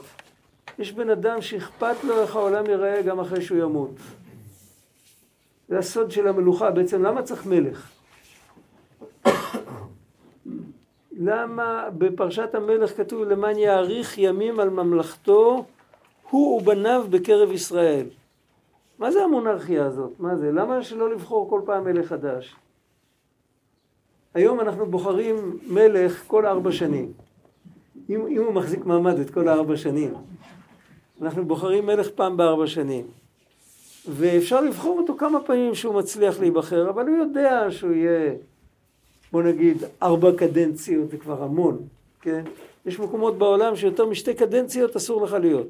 יש בן אדם שאכפת לו איך העולם ייראה גם אחרי שהוא ימות. זה הסוד של המלוכה. בעצם למה צריך מלך? למה בפרשת המלך כתוב למען יאריך ימים על ממלכתו הוא ובניו בקרב ישראל? מה זה המונרכיה הזאת? מה זה? למה שלא לבחור כל פעם מלך חדש? היום אנחנו בוחרים מלך כל ארבע שנים. אם, אם הוא מחזיק מעמד את כל הארבע שנים. אנחנו בוחרים מלך פעם בארבע שנים. ואפשר לבחור אותו כמה פעמים שהוא מצליח להיבחר, אבל הוא יודע שהוא יהיה, בוא נגיד, ארבע קדנציות זה כבר המון, כן? יש מקומות בעולם שיותר משתי קדנציות אסור לך להיות.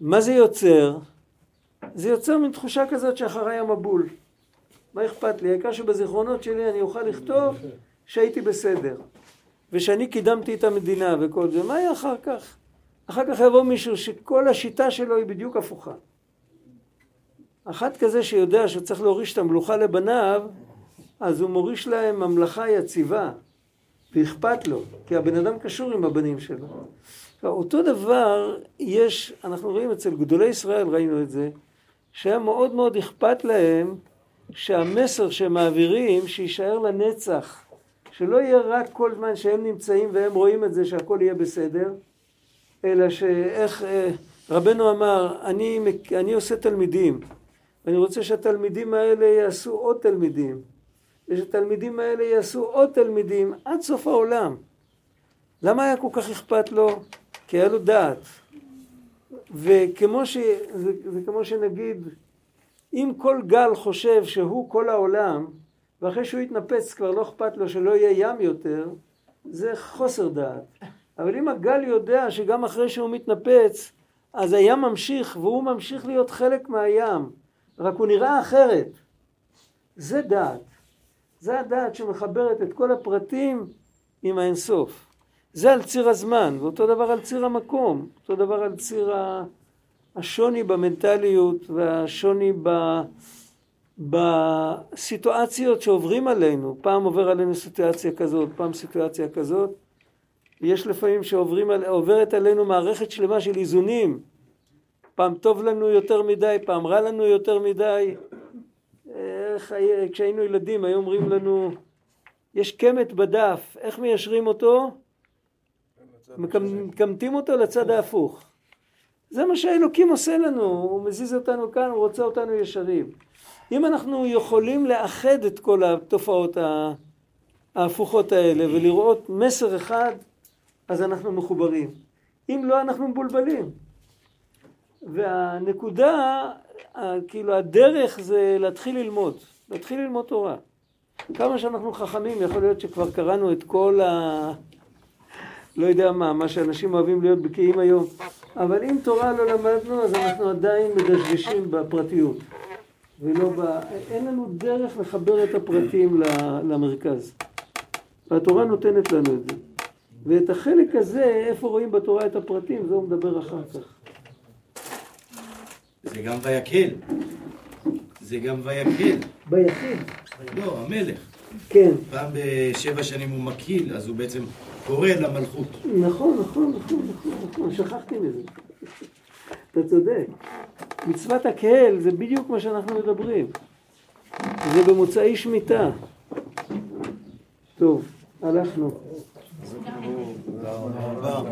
מה זה יוצר? זה יוצר מין תחושה כזאת שאחריי המבול. מה אכפת לי? העיקר שבזיכרונות שלי אני אוכל לכתוב שהייתי בסדר. ושאני קידמתי את המדינה וכל זה. מה יהיה אחר כך? אחר כך יבוא מישהו שכל השיטה שלו היא בדיוק הפוכה. אחת כזה שיודע שצריך להוריש את המלוכה לבניו, אז הוא מוריש להם ממלכה יציבה, ואכפת לו, כי הבן אדם קשור עם הבנים שלו. אותו דבר יש, אנחנו רואים אצל גדולי ישראל, ראינו את זה, שהיה מאוד מאוד אכפת להם שהמסר שהם מעבירים, שיישאר לנצח. שלא יהיה רק כל זמן שהם נמצאים והם רואים את זה שהכל יהיה בסדר, אלא שאיך אה, רבנו אמר, אני, אני עושה תלמידים, ואני רוצה שהתלמידים האלה יעשו עוד תלמידים, ושהתלמידים האלה יעשו עוד תלמידים עד סוף העולם. למה היה כל כך אכפת לו? כי היה לו דעת. וכמו ש... זה, זה כמו שנגיד, אם כל גל חושב שהוא כל העולם, ואחרי שהוא יתנפץ כבר לא אכפת לו שלא יהיה ים יותר, זה חוסר דעת. אבל אם הגל יודע שגם אחרי שהוא מתנפץ, אז הים ממשיך, והוא ממשיך להיות חלק מהים, רק הוא נראה אחרת. זה דעת. זה הדעת שמחברת את כל הפרטים עם האינסוף. זה על ציר הזמן, ואותו דבר על ציר המקום, אותו דבר על ציר השוני במנטליות והשוני ב... בסיטואציות שעוברים עלינו. פעם עובר עלינו סיטואציה כזאת, פעם סיטואציה כזאת. יש לפעמים שעוברת עלינו מערכת שלמה של איזונים. פעם טוב לנו יותר מדי, פעם רע לנו יותר מדי. איך, כשהיינו ילדים היו אומרים לנו, יש קמט בדף, איך מיישרים אותו? מקמטים אותו לצד ההפוך. זה מה שהאלוקים עושה לנו, הוא מזיז אותנו כאן, הוא רוצה אותנו ישרים. אם אנחנו יכולים לאחד את כל התופעות ההפוכות האלה ולראות מסר אחד, אז אנחנו מחוברים. אם לא, אנחנו מבולבלים. והנקודה, כאילו הדרך זה להתחיל ללמוד, להתחיל ללמוד תורה. כמה שאנחנו חכמים, יכול להיות שכבר קראנו את כל ה... לא יודע מה, מה שאנשים אוהבים להיות בקיאים היום, אבל אם תורה לא למדנו, אז אנחנו עדיין מדשדשים בפרטיות. ולא ב... אין לנו דרך לחבר את הפרטים למרכז. והתורה נותנת לנו את זה. ואת החלק הזה, איפה רואים בתורה את הפרטים, זה הוא מדבר אחר כך. זה גם ויקל. זה גם ויקל. ביחיד. לא, המלך. כן. פעם בשבע שנים הוא מקיל, אז הוא בעצם קורא למלכות. נכון, נכון, נכון, נכון, נכון, שכחתי מזה. אתה צודק. מצוות הקהל זה בדיוק מה שאנחנו מדברים. זה במוצאי שמיטה. טוב, הלכנו. תודה רבה.